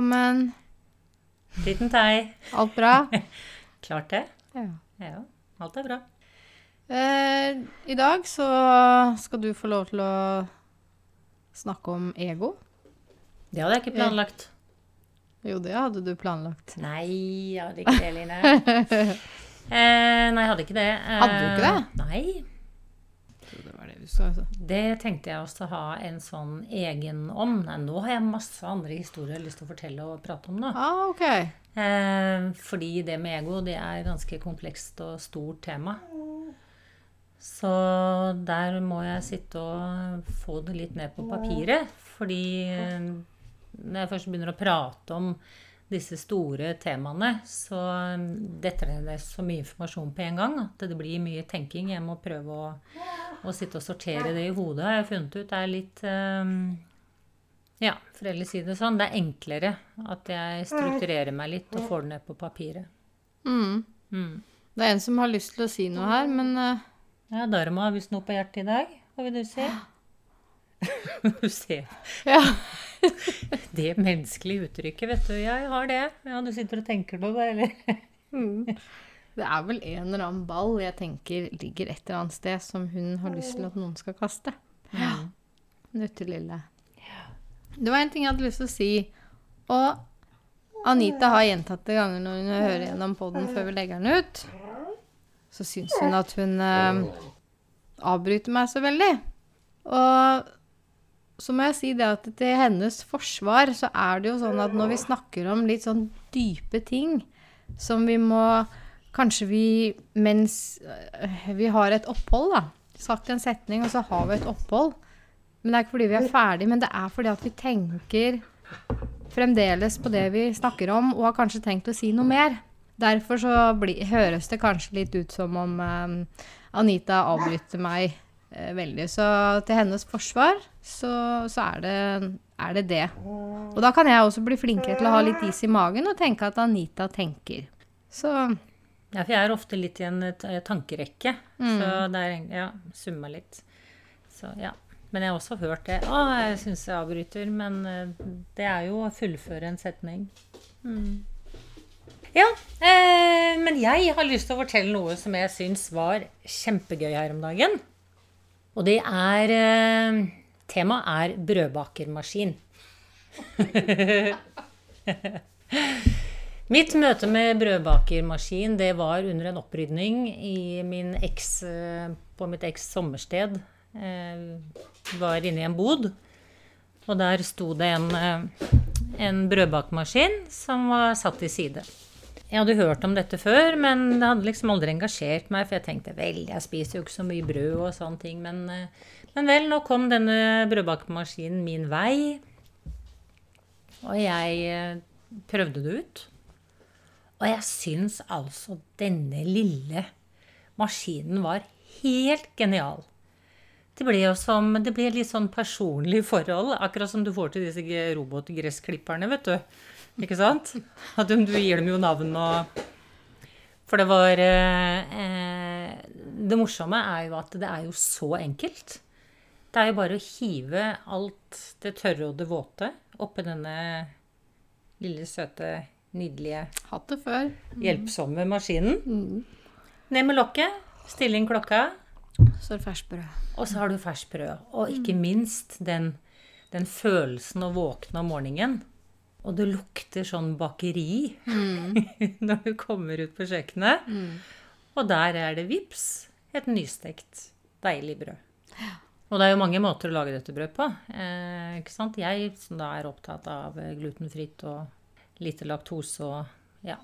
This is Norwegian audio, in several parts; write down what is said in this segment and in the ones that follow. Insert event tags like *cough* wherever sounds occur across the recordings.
velkommen. Liten tei. Alt bra? *laughs* Klart det. Ja. Ja, alt er bra. Eh, I dag så skal du få lov til å snakke om ego. Det hadde jeg ikke planlagt. Jo, det hadde du planlagt. Nei, jeg hadde ikke det, Line. *laughs* eh, nei, jeg hadde ikke det. Eh, Hadde du ikke det? Nei. Det var det du sa. Altså. Det tenkte jeg også å ha en sånn egen om. Nei, nå har jeg masse andre historier jeg har lyst til å fortelle og prate om nå. Ah, okay. Eh, fordi det med ego, det er ganske komplekst og stort tema. Så der må jeg sitte og få det litt ned på papiret. Fordi eh, når jeg først begynner å prate om disse store temaene, så detter det så mye informasjon på en gang at det blir mye tenking. Jeg må prøve å, å sitte og sortere det i hodet. har jeg funnet ut. Det er litt eh, Ja, for ellers si det sånn. Det er enklere at jeg strukturerer meg litt og får det ned på papiret. Mm. Mm. Det er en som har lyst til å si noe her, men eh, Ja, Dharma har visst noe på hjertet i dag. Hva vil du si? *laughs* du ser ja. *laughs* det menneskelige uttrykket, vet du. Jeg har det. Ja, du sitter og tenker på det, eller? *laughs* Mm. Det er vel en eller annen ball jeg tenker ligger et eller annet sted som hun har lyst til at noen skal kaste. Ja. Nøttelille. Det var en ting jeg hadde lyst til å si. Og Anita har gjentatte ganger når hun hører gjennom poden før vi legger den ut, så syns hun at hun eh, avbryter meg så veldig. Og så må jeg si det at til hennes forsvar så er det jo sånn at når vi snakker om litt sånn dype ting som vi må Kanskje vi mens øh, vi har et opphold, da. Sagt en setning, og så har vi et opphold. Men det er ikke fordi vi er ferdig, men det er fordi at vi tenker fremdeles på det vi snakker om, og har kanskje tenkt å si noe mer. Derfor så bli, høres det kanskje litt ut som om um, Anita avbryter meg eh, veldig. Så til hennes forsvar så, så er, det, er det det. Og da kan jeg også bli flinkere til å ha litt is i magen og tenke at Anita tenker. Så Ja, for jeg er ofte litt i en tankerekke. tankerekke. Så det er ja, summa litt. Så ja. Men jeg har også hørt det. Å, jeg syns jeg avbryter. Men eh, det er jo å fullføre en setning. Mm. Ja, eh, men jeg har lyst til å fortelle noe som jeg syns var kjempegøy her om dagen. Og det er eh, Temaet er brødbakermaskin. *laughs* Mitt møte med brødbakermaskin det var under en opprydning i min eks, eh, på mitt eks sommersted. Jeg var inne i en bod, og der sto det en, eh, en brødbakemaskin som var satt til side. Jeg hadde hørt om dette før, men det hadde liksom aldri engasjert meg, for jeg tenkte vel, jeg spiser jo ikke så mye brød og sånne ting, men, eh, men vel, nå kom denne brødbakemaskinen min vei, og jeg eh, prøvde det ut. Og jeg syns altså denne lille maskinen var helt genial. Det ble jo som, det ble litt sånn personlig forhold, akkurat som du får til disse robotgressklipperne, vet du. Ikke sant? At du, du gir dem jo navn og For det var eh, eh, Det morsomme er jo at det er jo så enkelt. Det er jo bare å hive alt det tørre og det våte oppi denne lille, søte, nydelige, hatt det før. hjelpsomme maskinen. Ned med lokket, stille inn klokka, Så er det ferskt brød. og så har du ferskt brød. Og ikke minst den, den følelsen å våkne om morgenen. Og det lukter sånn bakeri *laughs* når du kommer ut på kjøkkenet. Og der er det vips et nystekt, deilig brød. Og det er jo mange måter å lage dette brødet på. Eh, ikke sant? Jeg som da er opptatt av glutenfritt og lite laktose og ja,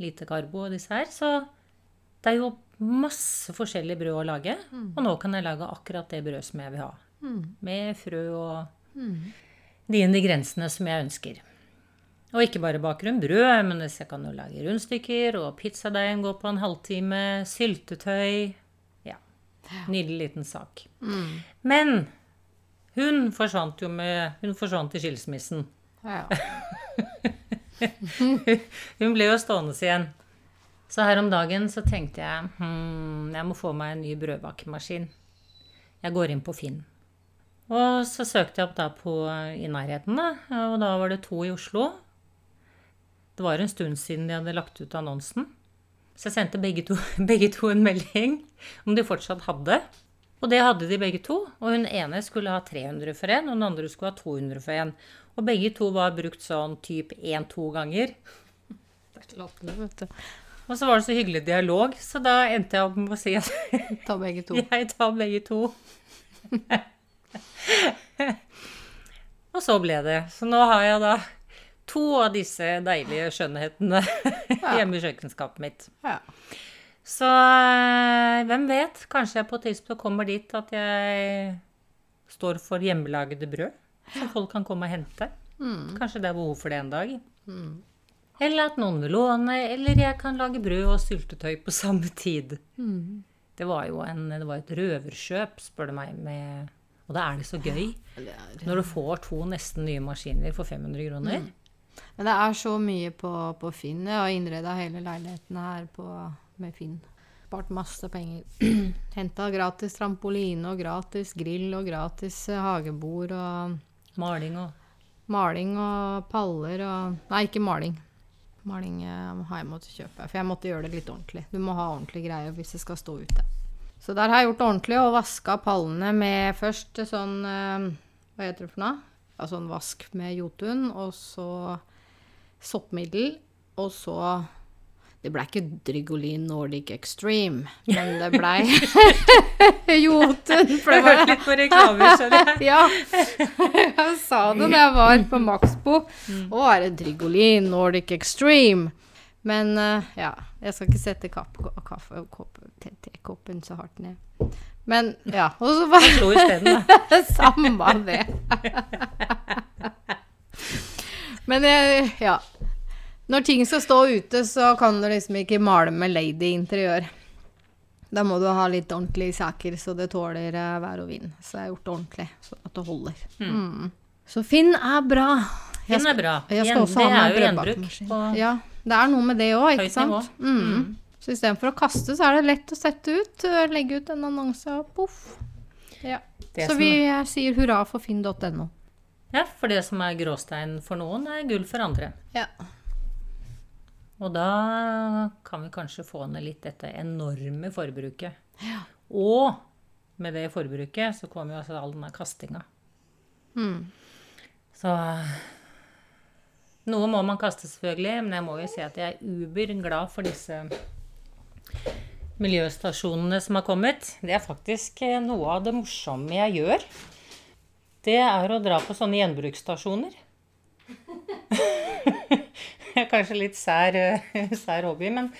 lite karbo og disse her, så det er jo masse forskjellig brød å lage. Og nå kan jeg lage akkurat det brød som jeg vil ha. Med frø og de ingrediensene som jeg ønsker. Og ikke bare baker hun brød, men jeg kan jo lage rundstykker, og pizzadeigen går på en halvtime, syltetøy Ja. Nydelig liten sak. Men hun forsvant jo med Hun forsvant i skilsmissen. Ja. *laughs* Hun ble jo stående igjen. Så her om dagen så tenkte jeg hm, jeg må få meg en ny brødbakemaskin. Jeg går inn på Finn. Og så søkte jeg opp da på i nærheten, da. Og da var det to i Oslo. Det var en stund siden de hadde lagt ut annonsen. Så jeg sendte begge to, *laughs* begge to en melding om de fortsatt hadde. Og det hadde de begge to. Og hun ene skulle ha 300 for en, og den andre skulle ha 200 for en. Og begge to var brukt sånn typ én-to ganger. Det er ikke latterlig, vet du. Og så var det så hyggelig dialog, så da endte jeg opp med å si at *laughs* Ta begge to. *laughs* jeg tar begge to. og så ble det. Så nå har jeg da to av disse deilige skjønnhetene *laughs* hjemme i kjøkkenskapet mitt. Ja. Så eh, hvem vet? Kanskje jeg på et tidspunkt kommer dit at jeg står for hjemmelagde brød som folk kan komme og hente. Kanskje det er behov for det en dag. Eller at noen vil låne, eller jeg kan lage brød og syltetøy på samme tid. Det var jo en, det var et røverkjøp, spør du meg, med Og da er det så gøy når du får to nesten nye maskiner for 500 kroner. Men det er så mye på, på Finn. Jeg har innreda hele leiligheten her på, med Finn. Spart masse penger. *clears throat* Henta gratis trampoline og gratis grill og gratis eh, hagebord og Maling og maling og paller og Nei, ikke maling. Maling eh, har jeg måttet kjøpe, for jeg måtte gjøre det litt ordentlig. Du må ha ordentlige greier hvis det skal stå ute. Så der har jeg gjort det ordentlig og vaska pallene med først sånn eh, Hva heter det for noe? Ja, sånn vask med jotun, og så soppmiddel, og så Det blei ikke Drygolin Nordic Extreme, men det blei *laughs* jotun. For det var litt på reklame, skjønner jeg. *laughs* ja. Jeg sa det da jeg var på Maxbo. Å, er det Drygolin Nordic Extreme? Men eh, ja, jeg skal ikke sette kaff- kaffe- kopp- te- tekoppen så hardt ned. Men ja. Og så var Slo isteden, da. *laughs* samme det. *laughs* Men ja. Når ting skal stå ute, så kan du liksom ikke male med lady interiør. Da må du ha litt ordentlige saker, så det tåler eh, vær og vind. Så jeg har gjort det ordentlig, så at det holder. Mm. Så Finn er bra. Finn er bra. jeg skal Gjen- også det ha med brødbakemaskin. på Ja, det er noe med det òg, ikke sant? nivå. Mm. Så istedenfor å kaste, så er det lett å sette ut. eh, Legge ut en annonse, og poff. Ja. Så vi eh, sier hurra for finn.no. Ja, for det som er gråstein for noen, er gull for andre. Ja. Og da kan vi kanskje få ned litt dette enorme forbruket. Ja. Og med det forbruket så kommer jo altså all denne kastinga. Mm. Så Noe må man kaste, selvfølgelig, men jeg må jo si at jeg er uber glad for disse miljøstasjonene som har kommet. Det er faktisk eh, noe av det morsomme jeg gjør. Det er å dra på sånne gjenbruksstasjoner. *laughs* Kanskje litt sær, eh, sær hobby, men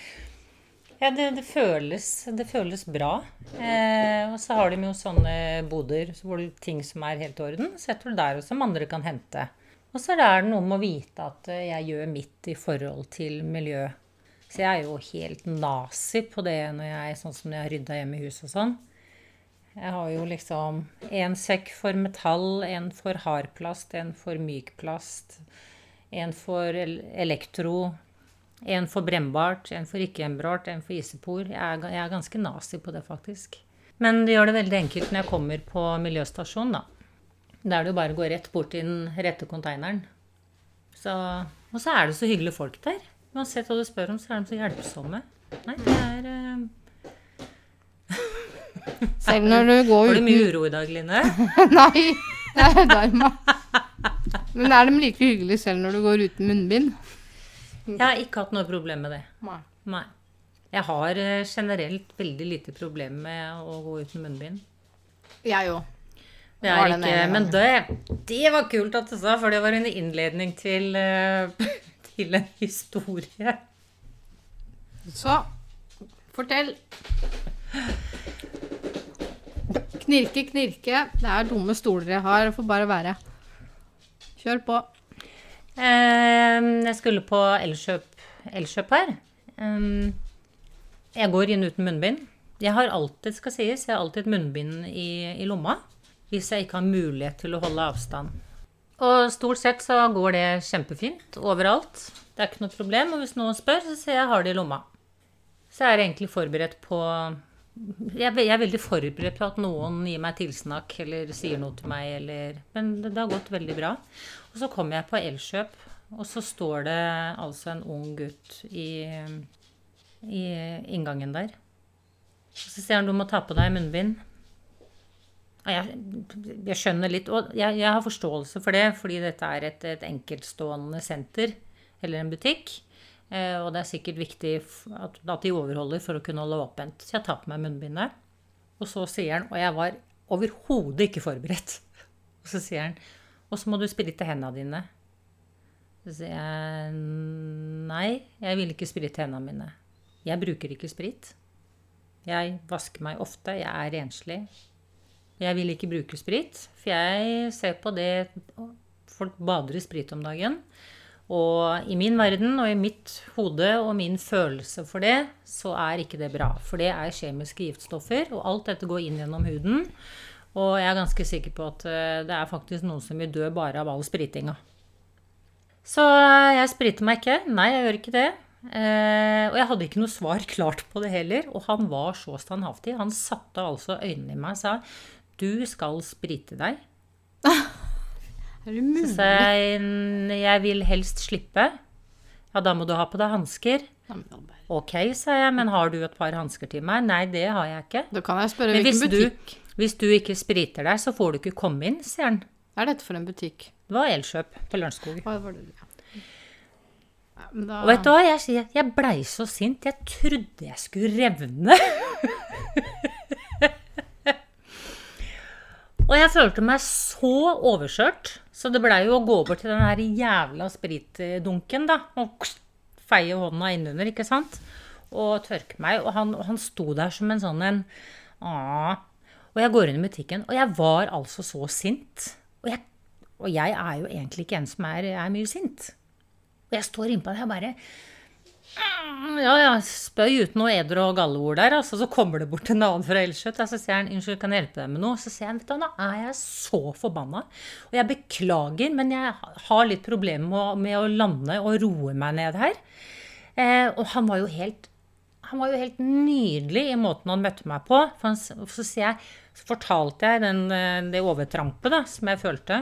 ja, det, det, føles, det føles bra. Eh, og så har de jo sånne boder hvor det ting som er helt i orden, setter du der, og som andre kan hente. Og så er det noe med å vite at eh, jeg gjør mitt i forhold til miljø. Så jeg er jo helt nazi på det når jeg, sånn som når jeg har rydda hjemme i huset og sånn. Jeg har jo liksom en sekk for metall, en for hardplast, en for mykplast, en for elektro, en for brennbart, en for ikke-brennbart, en for isopor. Jeg er, ganske nazi på det, faktisk. Men det gjør det veldig enkelt når jeg kommer på miljøstasjonen, da. Da er det jo bare å gå rett bort til den rette konteineren. Så, og så er det så hyggelige folk der. Uansett hva du spør om, så er de så hjelpsomme. Nei, det er uh... *laughs* Selv når du går Var det du mye uro i dag, Line? *laughs* Nei, det er Dharma. Men er de like hyggelige selv når du går uten munnbind? Jeg har ikke hatt noe problem med det. Nei. Nei. Jeg har eh, generelt veldig lite problem med å gå uten munnbind. Jeg òg. Det er ikke, men det, det var kult at du sa, for det var en innledning til, eh, til en historie. Så fortell. Knirke, knirke. Det er dumme stoler jeg har. Det får bare være. Kjør på. Eh, Jeg skulle på Elkjøp, Elkjøp her. Eh, Jeg går inn uten munnbind. Jeg har alltid, skal sies, jeg har alltid et munnbind i, i lomma. Hvis jeg ikke har mulighet til å holde avstand. Og stort sett så går det kjempefint overalt. Det er ikke noe problem. Og hvis noen spør, så ser jeg har det i lomma. Så er jeg egentlig forberedt på jeg er, ve- er veldig forberedt på at noen gir meg tilsnakk eller sier noe til meg. Eller, men det har gått veldig bra. Og så kommer jeg på Elkjøp, og så står det altså en ung gutt i, i inngangen der. Så sier han du må ta på deg munnbind. Jeg, jeg skjønner litt, og jeg, jeg, har forståelse for det, fordi dette er et, et enkeltstående senter eller en butikk. Eh, og det er sikkert viktig at, at, de overholder for å kunne holde åpent. Så jeg tar på meg munnbindet. Og så sier han, og jeg var overhodet ikke forberedt, og så sier han Og så må du sprite hendene dine. Så sier jeg nei, jeg vil ikke sprite hendene mine. Jeg bruker ikke sprit. Jeg vasker meg ofte. Jeg er renslig. Jeg vil ikke bruke sprit, for jeg ser på det Folk bader i sprit om dagen. Og i min verden og i mitt hode og min følelse for det, så er ikke det bra. For det er kjemiske giftstoffer, og alt dette går inn gjennom huden. Og jeg er ganske sikker på at eh, det er faktisk noen som vil dø bare av all spritinga. Så jeg spriter meg ikke. Nei, jeg gjør ikke det. Eh, og jeg hadde ikke noe svar *laughs* klart på det heller. Og han var så standhaftig. Han satte altså øynene i meg og sa du skal sprite deg. *laughs* er det mulig? Så jeg jeg vil helst slippe. Ja, da må du ha på deg hansker. Ok, sa jeg, men har du et par hansker til meg? Nei, det har jeg ikke. Da kan jeg spørre men hvilken butikk. Du, hvis du ikke spriter deg, så får du ikke komme inn, sier han. Er dette for en butikk? Det var Elkjøp på Lørenskog. Ja. Da... Og vet du hva, jeg jeg blei så sint. Jeg trodde jeg skulle revne. *laughs* og jeg følte meg så overkjørt, så det blei jo å gå over til den her jævla spritdunken, da. Og feie hånda innunder, ikke sant. Og tørke meg. Og han, han sto der som en sånn en Aah. Og jeg går inn i butikken, og jeg var altså så sint. Og jeg, og jeg er jo egentlig ikke en som er, er mye sint. Og jeg står innpå det og bare ja, ja, spøy uten noe eder og galleord der. Altså, så kommer det bort en annen fra Elskjøtt. Så sier han unnskyld, kan jeg hjelpe deg med noe? Så sier han vet du, nå er jeg så forbanna. Og jeg beklager, men jeg har litt problemer med, med, å lande og roe meg ned her. Eh, og han var jo helt han var jo helt nydelig i måten han møtte meg på. For han, så, jeg, så, fortalte jeg den, eh, det overtrampet da, som jeg følte.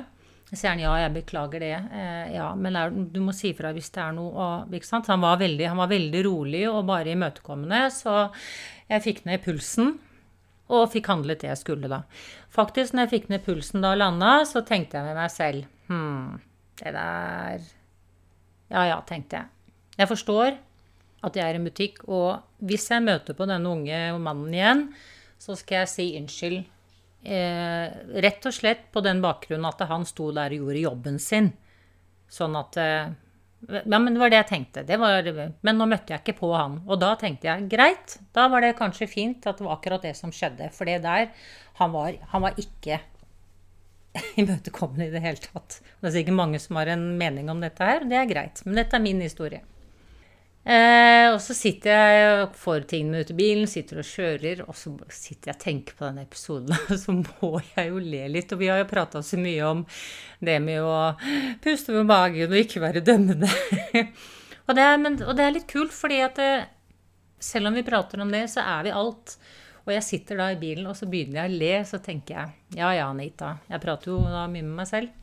Sier han ja, jeg beklager det. Eh, ja, men er, du må si ifra hvis det er noe og, ikke sant? Han var, veldig, han var veldig rolig og bare imøtekommende, så jeg fikk ned pulsen. Og fikk handlet det jeg skulle, da. Faktisk, når jeg fikk ned pulsen da og landa, så tenkte jeg med meg selv Hm, det der Ja ja, tenkte jeg. Jeg forstår at jeg er i en butikk, og hvis jeg møter på denne unge mannen igjen, så skal jeg si unnskyld Eh, rett og slett på den bakgrunnen at han sto der og gjorde jobben sin. Sånn at eh, Ja, men det var det jeg tenkte. Det var, men nå møtte jeg ikke på han. Og da tenkte jeg greit, da var det kanskje fint at det var akkurat det som skjedde. For det der Han var, han var ikke *laughs* imøtekommende i det hele tatt. Det er sikkert mange som har en mening om dette her. Det er greit. Men dette er min historie. Eh, og så sitter jeg og får tingene ut i bilen, sitter og kjører, og så sitter jeg og tenker på denne episoden, og *laughs* så må jeg jo le litt. Og vi har jo prata så mye om det med å puste med magen og ikke være dømmende. *laughs* og, det er, men, og, det er, litt kult, fordi at det, eh, selv om vi prater om det, så er vi alt. Og jeg sitter da i bilen, og så begynner jeg å le, så tenker jeg ja ja, Anita. Jeg prater jo da mye med meg selv.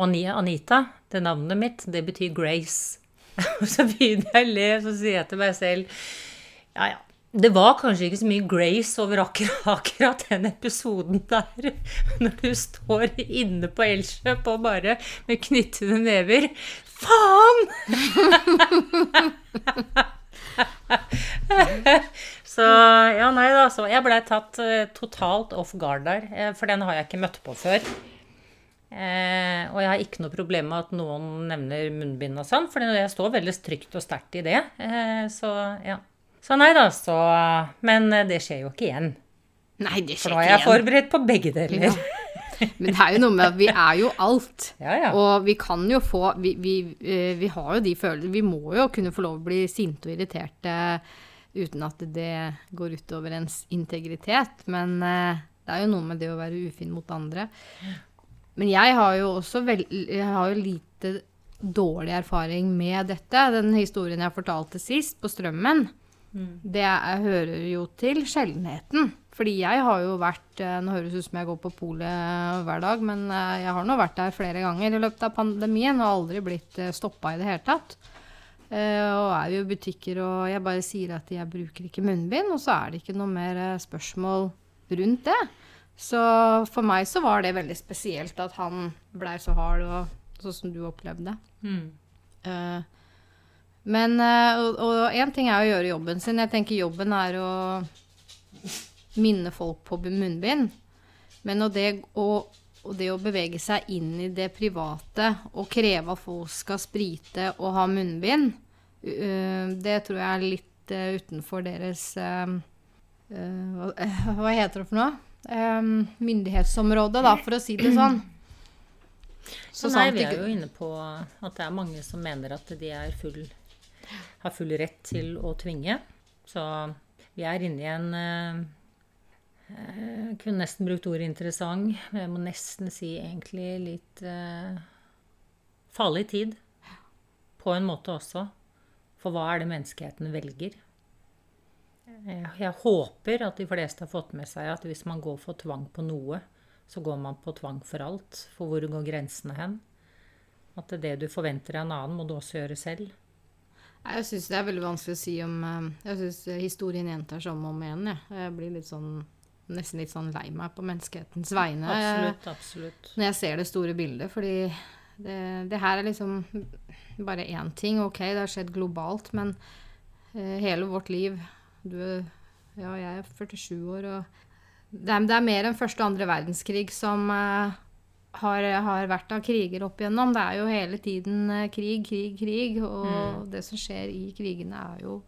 Og Anita, det navnet mitt, det betyr Grace. *laughs* Og så begynner jeg å le, så sier jeg til meg selv Ja, ja. Det var kanskje ikke så mye grace over akkurat, *laughs* akkurat den episoden der. *laughs* Når du står inne på Elkjøp og bare med knyttede never Faen! så ja, nei da. Så jeg blei tatt uh, totalt off guard der. Uh, for den har jeg ikke møtt på før. Eh, og jeg har ikke noe problem med at noen nevner munnbind og sånn, for jeg står veldig trygt og sterkt i det. Eh, så ja. Så nei da, så Men eh, det skjer jo ikke igjen. Nei, det skjer ikke igjen. For nå er jeg forberedt på begge deler. Ja. Men det er jo noe med at vi er jo alt. *laughs* Ja, ja. Og vi kan jo få vi, vi, eh, vi, har jo de følelsene Vi må jo kunne få lov å bli sinte og irriterte uten at det går utover ens integritet. Men eh, det er jo noe med det å være ufin mot andre. Men jeg har jo også vel, jeg har jo lite dårlig erfaring med dette. Den historien jeg fortalte sist, på Strømmen, Mm. det jeg hører jo til sjeldenheten. Fordi jeg har jo vært eh, Nå høres det ut som jeg går på polet hver dag, men eh, jeg har nå vært der flere ganger i løpet av pandemien og aldri blitt stoppa i det hele tatt. Eh, og er jo i butikker, og jeg bare sier at jeg bruker ikke munnbind, og så er det ikke noe mer eh, spørsmål rundt det. Så for meg så var det veldig spesielt at han blei så hard, og sånn som du opplevde. Mm. Eh, men eh, Og én ting er å gjøre jobben sin. Jeg tenker jobben er å minne folk på munnbind. Men og det, og det å bevege seg inn i det private og kreve at folk skal sprite og ha munnbind, eh, det tror jeg er litt utenfor deres *laughs* hva heter det for noe? Eh, myndighetsområde, da, for å si det sånn. Så sant nei, vi er jo inne på at det er mange som mener at de er full, har full rett til å tvinge. Så vi er inne i en eh, Jeg kunne nesten brukt ordet interessant, men jeg må nesten si egentlig litt eh, farlig tid. På en måte også. For hva er det menneskeheten velger? Jeg, jeg håper at de fleste har fått med seg at hvis man går for tvang på noe, så går man på tvang for alt. For hvor går grensene hen? At det, er det du forventer av en annen, må du også gjøre selv. Jeg syns det er veldig vanskelig å si om eh, Jeg syns historien gjentar seg om og om igjen. Jeg. jeg blir litt sånn, nesten litt sånn lei meg på menneskehetens vegne eh, Absolutt, absolutt. når jeg ser det store bildet. Fordi det, det her er liksom bare én ting. Ok, det har skjedd globalt, men eh, hele vårt liv Du Ja, jeg er 47 år, og det er, det er mer enn første og andre verdenskrig som uh, har, har vært av kriger opp igjennom. Det er jo hele tiden uh, krig, krig, krig. Og det som skjer i krigene, er jo,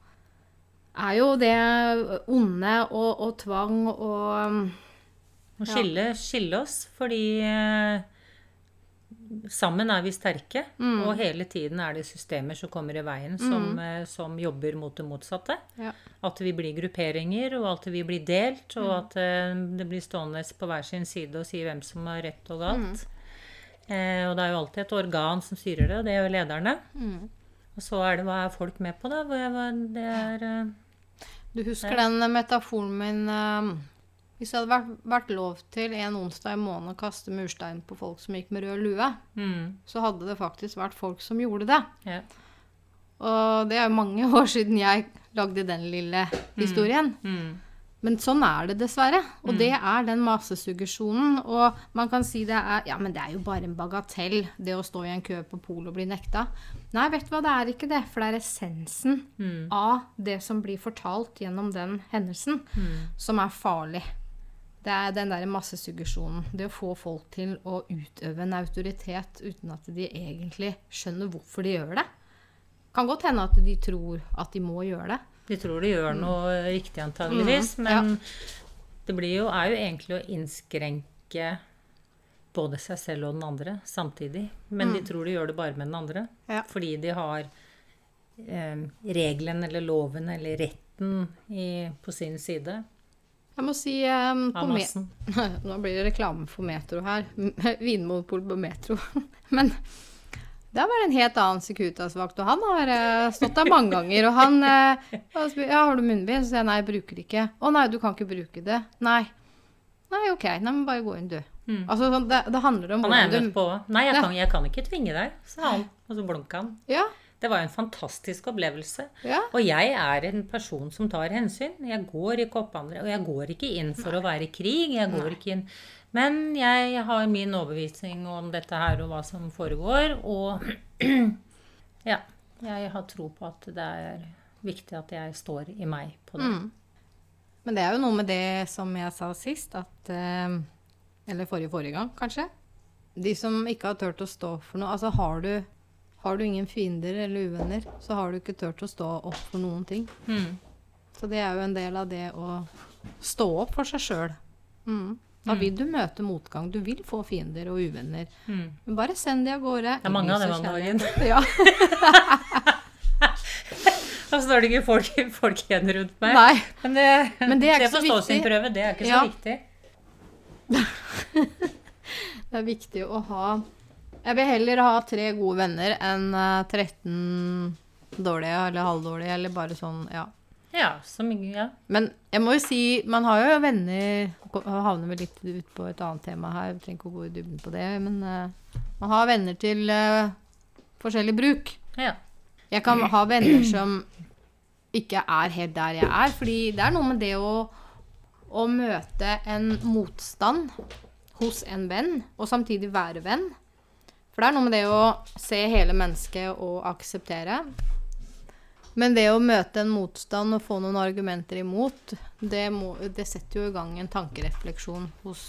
er jo det onde og, og tvang og Må skille, skille oss, fordi eh, sammen er vi sterke. Mm. Og hele tiden er det systemer som kommer i veien, som, mm. som jobber mot det motsatte. ja. At vi blir grupperinger, og at vi blir delt, Mm. og at eh, det blir stående på hver sin side og si hvem som har rett og galt. Mm. Eh, og det er jo alltid et organ som styrer det, og det er jo lederne. Mm. Og så er det hva er folk med på, da? Det er eh, Du husker den metaforen min eh, Hvis det hadde vært, vært lov til en onsdag i måneden å kaste murstein på folk som gikk med rød lue, mm, så hadde det faktisk vært folk som gjorde det. Yeah. Og det er jo mange *laughs* år siden jeg lagde den lille historien. Mm, Men sånn er det dessverre. Og det er den massesuggesjonen. Og man kan si det er Ja, men det er jo bare en bagatell, det å stå i en kø på polet og bli nekta. Nei, vet du hva, det er ikke det. For det er essensen mm, av det som blir fortalt gjennom den hendelsen, mm. som er farlig. Det er den der massesuggesjonen. Det å få folk til å utøve en autoritet uten at de egentlig skjønner hvorfor de gjør det. Kan godt hende at de tror at de må gjøre det. De tror de gjør noe riktig, antageligvis. Mm, Men det blir jo, er jo egentlig å innskrenke både seg selv og den andre samtidig. Men de tror de gjør det bare med den andre. Ja. Fordi de har eh, regelen eller loven eller retten i, på sin side Jeg må si um. *laughs* Nå blir det reklame for Metro her. *laughs* Vinmonopol på Metro. *laughs* Men det har vært en helt annen Securitas-vakt, og han har uh, stått der mange ganger. Og han uh, har Ja, har du munnbind? Så sier jeg nei, jeg bruker det ikke. Å nei, du kan ikke bruke det. Nei. Nei, OK. Nei, men bare gå inn, du. Mm. Altså, sånn, det, det handler om Han er møtt på. Nei, jeg kan, jeg kan ikke tvinge deg, sa han. Og så blunka han. Ja. Det var jo en fantastisk opplevelse. Ja. Og jeg er en person som tar hensyn. Jeg går ikke opp andre, og jeg går ikke inn for å være i krig. Jeg går ikke inn Men jeg har min overbevisning om dette her og hva som foregår, og *clears throat* ja. Jeg har tro på at det er viktig at jeg står i meg på det. Mm. Men det er jo noe med det som jeg sa sist, at eh, Eller forrige forrige gang, kanskje. De som ikke har turt å stå for noe Altså, har du, har du ingen fiender eller uvenner, så har du ikke turt å stå opp for noen ting. Mm. Så det er jo en del av det å stå opp for seg sjøl. Mm. Da vil du møte motgang. Du vil få fiender og uvenner. Mm. Men bare send de av gårde. Det er mange av dem om dagen. Ja. *laughs* Så står det ikke folk, folk igjen rundt meg. Nei. Men det, Men det er ikke så stå sin viktig. prøve. Det er ikke Ja. så viktig. *laughs* Det er viktig å ha Jeg vil heller ha tre gode venner enn eh, 13 dårlige eller halvdårlige eller bare sånn, ja. Ja, så mye, ja. Men jeg må jo si, man har jo venner havner vel litt ut på et annet tema her, vi trenger ikke å gå i dybden på det. Men uh, man har venner til uh, forskjellig bruk. ja. Jeg kan ha venner som ikke er helt der jeg er. Fordi det er noe med det å, å møte en motstand hos en venn, og samtidig være venn. For det er noe med det å se hele mennesket og akseptere. Men det å møte en motstand og få noen argumenter imot, det, må, det setter jo i gang en tankerefleksjon hos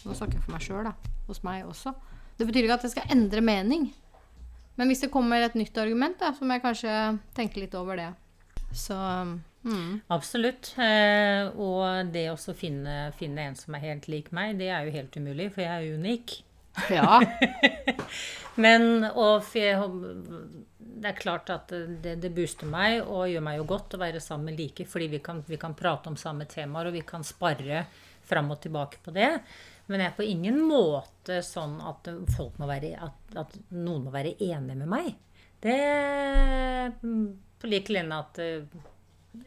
Nå snakker jeg for meg sjøl, da. Hos meg også. Det betyr ikke at jeg skal endre mening. Men hvis det kommer et nytt argument, da, så må jeg kanskje tenke litt over det. Så mm. Absolutt. Eh, og det å finne, finne en som er helt lik meg, det er jo helt umulig, for jeg er unik. Ja. *laughs* *laughs* Men og det er klart at det, det booster meg og gjør meg jo godt å være sammen med like, fordi vi kan, vi kan prate om samme temaer, og vi kan sparre fram og tilbake på det. Men jeg er på ingen måte sånn at, folk må være, at, at noen må være enig med meg. Det På lik linje at uh,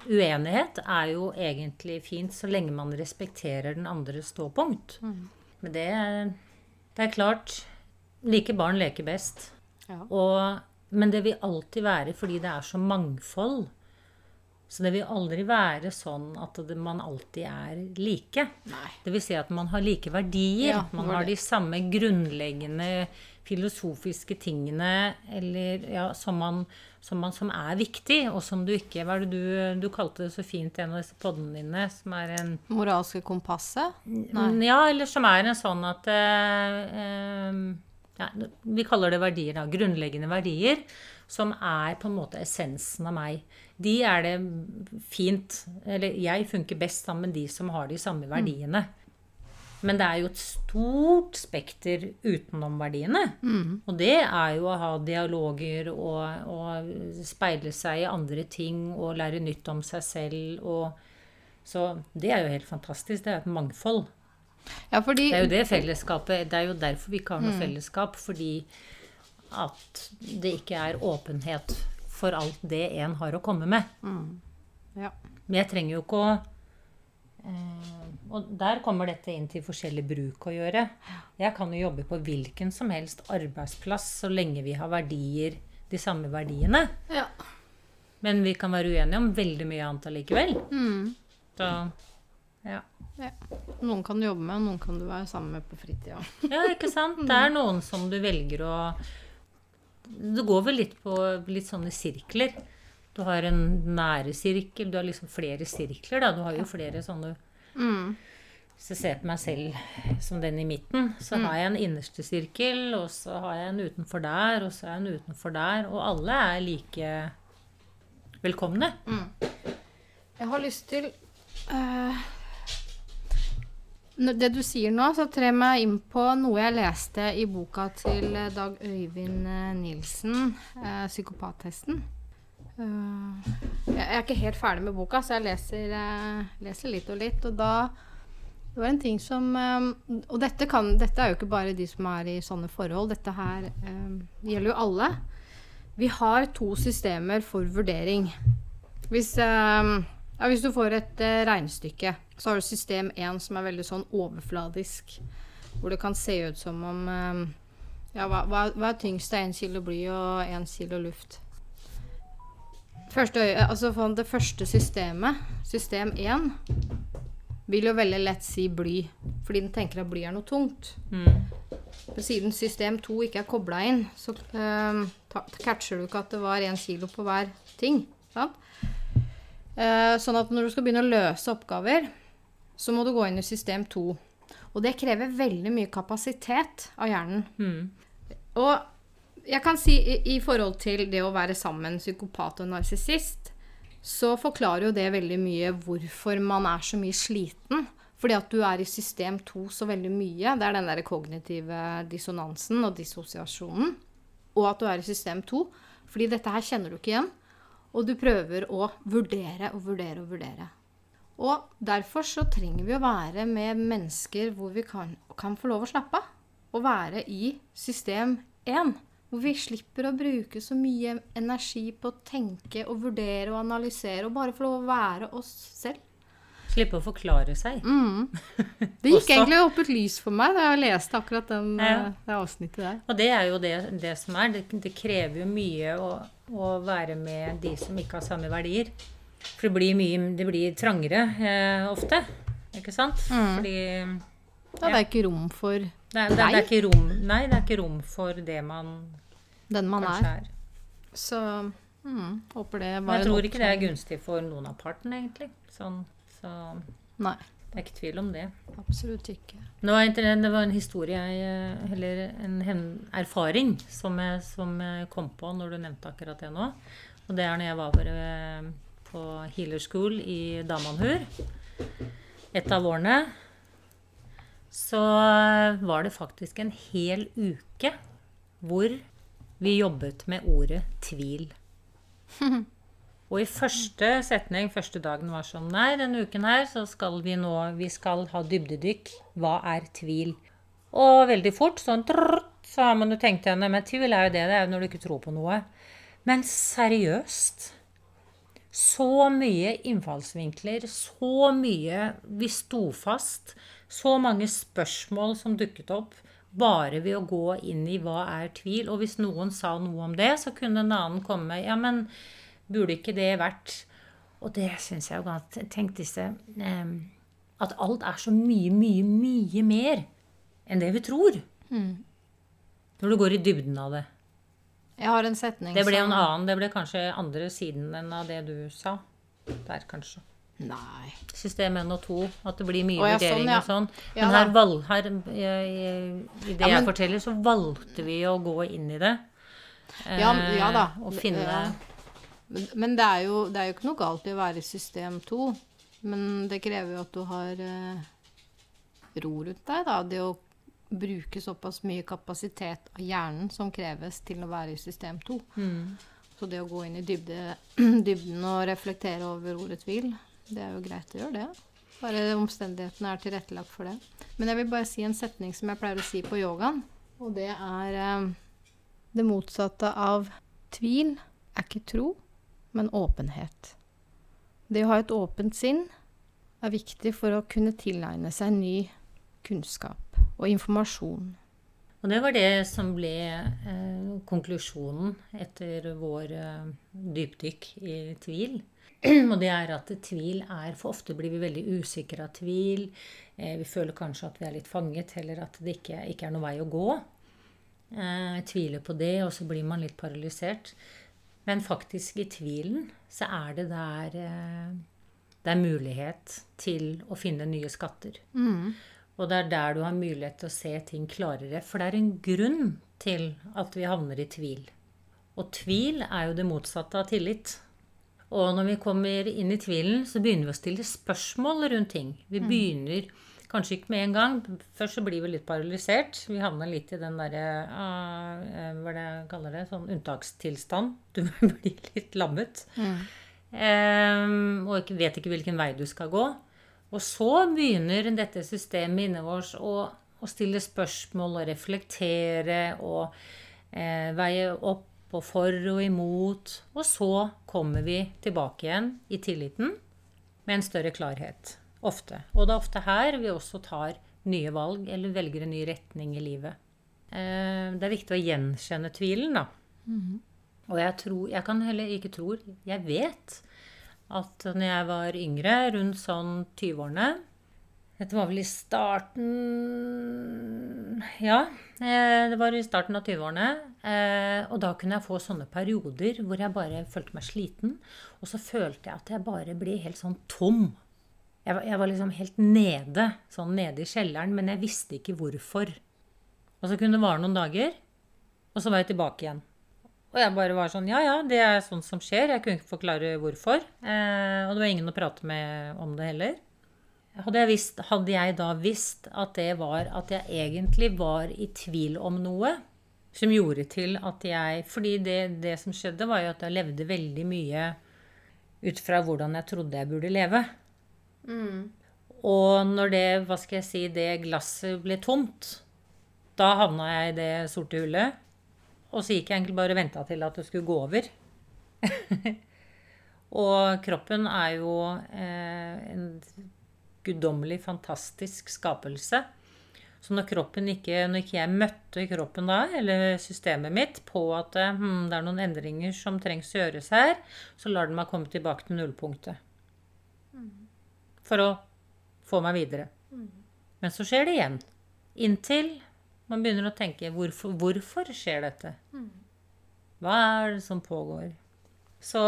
uenighet er jo egentlig fint så lenge man respekterer den andres ståpunkt. Mm. Men det, det er klart Like barn leker best. Ja. Og, men det vil alltid være fordi det er så mangfold. Så det vil aldri være sånn at det, man alltid er like. Nei. Det vil si at man har like verdier. Ja, man har de samme grunnleggende filosofiske tingene eller, ja, som, man, som, man, som er viktig, og som du ikke Hva er det du, du kalte det så fint i en av disse podene dine? Som er en Moralske kompasset? Nei. Ja, eller som er en sånn at eh, eh, ja, Vi kaller det verdier, da. Grunnleggende verdier. Som er på en måte essensen av meg. De er det fint Eller jeg funker best sammen med de som har de samme verdiene. Men det er jo et stort spekter utenom verdiene. Og det er jo å ha dialoger og, og speile seg i andre ting og lære nytt om seg selv. Og, så det er jo helt fantastisk. Det er et mangfold. Ja, fordi Det er jo det fellesskapet Det er jo derfor vi ikke har noe fellesskap. Fordi at det ikke er åpenhet for alt det en har å komme med. ja. Men jeg trenger jo ikke å eh, Og der kommer dette inn til forskjellig bruk å gjøre. Jeg kan jo jobbe på hvilken som helst arbeidsplass så lenge vi har verdier, de samme verdiene. ja. Men vi kan være uenige om veldig mye annet allikevel. Mm. Så ja. ja. Noen kan du jobbe med, og noen kan du være sammen med på fritida. Ja, ikke sant? Det er noen som du velger å Det går vel litt på litt sånne sirkler. Du har en nære sirkel, du har liksom flere sirkler, da. Du har jo flere sånne Mm. Hvis jeg ser på meg selv som den i midten, så har jeg en innerste sirkel, og så har jeg en utenfor der, og så har jeg en utenfor der. Og alle er like velkomne. Jeg har lyst til når Det du sier nå, så trer meg inn på noe jeg leste i boka til eh, Dag Øyvind eh, Nilsen, eh, 'Psykopattesten'. Jeg er ikke helt ferdig med boka, så jeg leser, leser litt og litt. Og da Det var en ting som Og dette, kan, dette er jo ikke bare de som er i sånne forhold. Dette her eh, gjelder jo alle. Vi har to systemer for vurdering. Hvis, ja, hvis du får et regnestykke, så har du system 1 som er veldig sånn overfladisk. Hvor det kan se ut som om eh, Ja, hva, hva, hva er tyngst av 1 kilo bly og 1 kilo luft? Første altså det første systemet, system 1, vil jo veldig lett si bly. Fordi den tenker at bly er noe tungt. Mm. Siden system 2 ikke er kobla inn, så eh, catcher du ikke at det var én kilo på hver ting. Sant? Uh, sånn at når du skal begynne å løse oppgaver, så må du gå inn i system 2. Og det krever veldig mye kapasitet av hjernen. Mm. Og jeg kan si i, i forhold til det å være sammen psykopat og narsissist, så forklarer jo det veldig mye hvorfor man er så mye sliten. Fordi at du er i system 2 så veldig mye. Det er den der kognitive dissonansen og dissosiasjonen. Og at du er i system 2. Fordi dette her kjenner du ikke igjen. Og du prøver å vurdere og vurdere og vurdere. Og derfor så trenger vi å være med mennesker hvor vi kan, kan få lov å slappe av. Og være i system 1. Hvor vi slipper å bruke så mye energi på å tenke og vurdere og analysere, og bare få lov å være oss selv. Slippe å forklare seg. Mm. *laughs* Det gikk egentlig opp et lys for meg da jeg leste akkurat den, Ja. eh, det avsnittet der. Og det er jo det, det som er. Det, det krever jo mye å, å være med de som ikke har samme verdier. For det blir mye Det blir trangere eh, ofte. Ikke sant? Mm. Fordi Da er det ikke rom for det, er- det, er- det er ikke rom Nei, det er ikke rom for det man den man er. er. Så mm, håper det Men var jeg tror ikke det er gunstig for noen av partene, egentlig. Sånn, så Nei, det er ikke tvil om det. absolutt ikke. Var, det var en historie, jeg, eller en erfaring, som jeg, som jeg kom på når du nevnte akkurat det nå. Og det er når jeg var eh, på Healer School i Damanhur et av årene. Så var det faktisk en hel uke hvor vi jobbet med ordet tvil. *laughs* Og i første setning, første dagen var sånn Nei, denne uken her så skal vi nå Vi skal ha dybdedykk. Hva er tvil? Og veldig fort, sånn trrrt, så har man jo tenkt igjen Men tvil er jo det, det er jo når du ikke tror på noe. Men seriøst Så mye innfallsvinkler, så mye Vi sto fast. Så mange spørsmål som dukket opp bare ved å gå inn i hva er tvil. Og hvis noen sa noe om det, så kunne en annen komme Ja, men burde ikke det vært Og det syns jeg jo godt Tenk disse eh, At alt er så mye, mye, mye mer enn det vi tror. Når du går i dybden av det. Jeg har en setning Det ble en annen, det ble kanskje andre siden enn av det du sa. Der, kanskje. Nei. System 1 og 2. At det blir mye Å, ja, vurdering sånn, ja. og sånn. Ja Men her, valg, her i, det Ja, jeg forteller, så valgte vi å gå inn i det. Ja, Eh, ja da. Og finne. Men, men det, er jo, det er jo ikke noe galt i å være i system 2. Men det krever jo at du har eh, ro rundt deg, da. Det å bruke såpass mye kapasitet av hjernen som kreves til å være i system 2. Mm. Så det å gå inn i dybde, *clears throat* dybden og reflektere over ordet tvil, det er jo greit å gjøre det. Bare omstendighetene er tilrettelagt for det. Men jeg vil bare si en setning som jeg pleier å si på yogaen. Og det er eh, Det motsatte av tvil er ikke tro, men åpenhet. Det å ha et åpent sinn er viktig for å kunne tilegne seg ny kunnskap og informasjon. Og det var det som ble eh, konklusjonen etter vår eh, dypdykk i tvil. *clears throat* Og det er at tvil er For ofte blir vi veldig usikre av tvil. Eh, vi føler kanskje at vi er litt fanget, eller at det ikke, ikke er noen vei å gå. Eh, tviler på det, og så blir man litt paralysert. Men faktisk i tvilen så er det der eh, det er mulighet til å finne nye skatter. Og det er der du har mulighet til å se ting klarere. For det er en grunn til at vi havner i tvil. Og tvil er jo det motsatte av tillit. Og når vi kommer inn i tvilen, så begynner vi å stille spørsmål rundt ting. Vi begynner kanskje ikke med en gang. Først så blir vi litt paralysert. Vi havner litt i den derre eh, Hva er det jeg kaller det? Sånn unntakstilstand. Du *laughs* blir litt lammet. Ehm, og ikke, vet ikke hvilken vei du skal gå. Og så begynner dette systemet inni oss å, å stille spørsmål og reflektere og eh, veie opp og for og imot. Og så kommer vi tilbake igjen i tilliten med en større klarhet. Ofte. Og det er ofte her vi også tar nye valg eller velger en ny retning i livet. Eh, det er viktig å gjenkjenne tvilen, da. Og jeg tror Jeg kan heller ikke tror, jeg vet at når jeg var yngre, rundt sånn 20-årene Dette var vel i starten Ja, eh, det var i starten av 20-årene. eh, Og da kunne jeg få sånne perioder hvor jeg bare følte meg sliten. Og så følte jeg at jeg bare ble helt sånn tom. Jeg var, jeg var liksom helt nede, sånn nede i kjelleren, men jeg visste ikke hvorfor. Og så kunne det vare noen dager, og så var jeg tilbake igjen. Og jeg bare var sånn Ja, ja, det er sånt som skjer. Jeg kunne ikke forklare hvorfor. Eh, og det var ingen å prate med om det heller. Hadde jeg, visst, hadde jeg da visst at det var at jeg egentlig var i tvil om noe som gjorde til at jeg Fordi det, det som skjedde, var jo at jeg levde veldig mye ut fra hvordan jeg trodde jeg burde leve. Og når det, hva skal jeg si, det glasset ble tomt, da havna jeg i det sorte hullet. Og så gikk jeg egentlig bare og venta til at det skulle gå over. *laughs* og kroppen er jo eh, en guddommelig, fantastisk skapelse. Så når kroppen ikke, når ikke jeg møtte kroppen da, eller systemet mitt, på at hm, det er noen endringer som trengs å gjøres her, så lar den meg komme tilbake til nullpunktet. For å få meg videre. Men så skjer det igjen. Inntil man begynner å tenke hvorfor, hvorfor skjer dette? Hva er det som pågår? Så,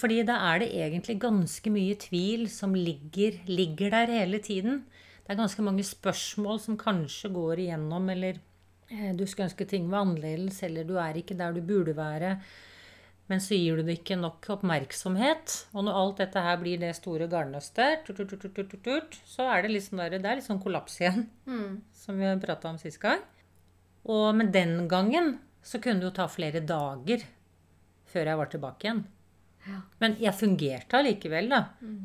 fordi da er det egentlig ganske mye tvil som ligger, ligger der hele tiden. Det er ganske mange spørsmål som kanskje går igjennom, eller eh, du skulle ønske ting var annerledes, eller du er ikke der du burde være. Men så gir du det ikke nok oppmerksomhet. Og når alt dette her blir det store garnnøstet, så er det litt sånn, der, det er litt sånn kollaps igjen. Mm. Som vi prata om sist gang. Og, men den gangen så kunne det jo ta flere dager før jeg var tilbake igjen. Ja. Men jeg fungerte allikevel, da.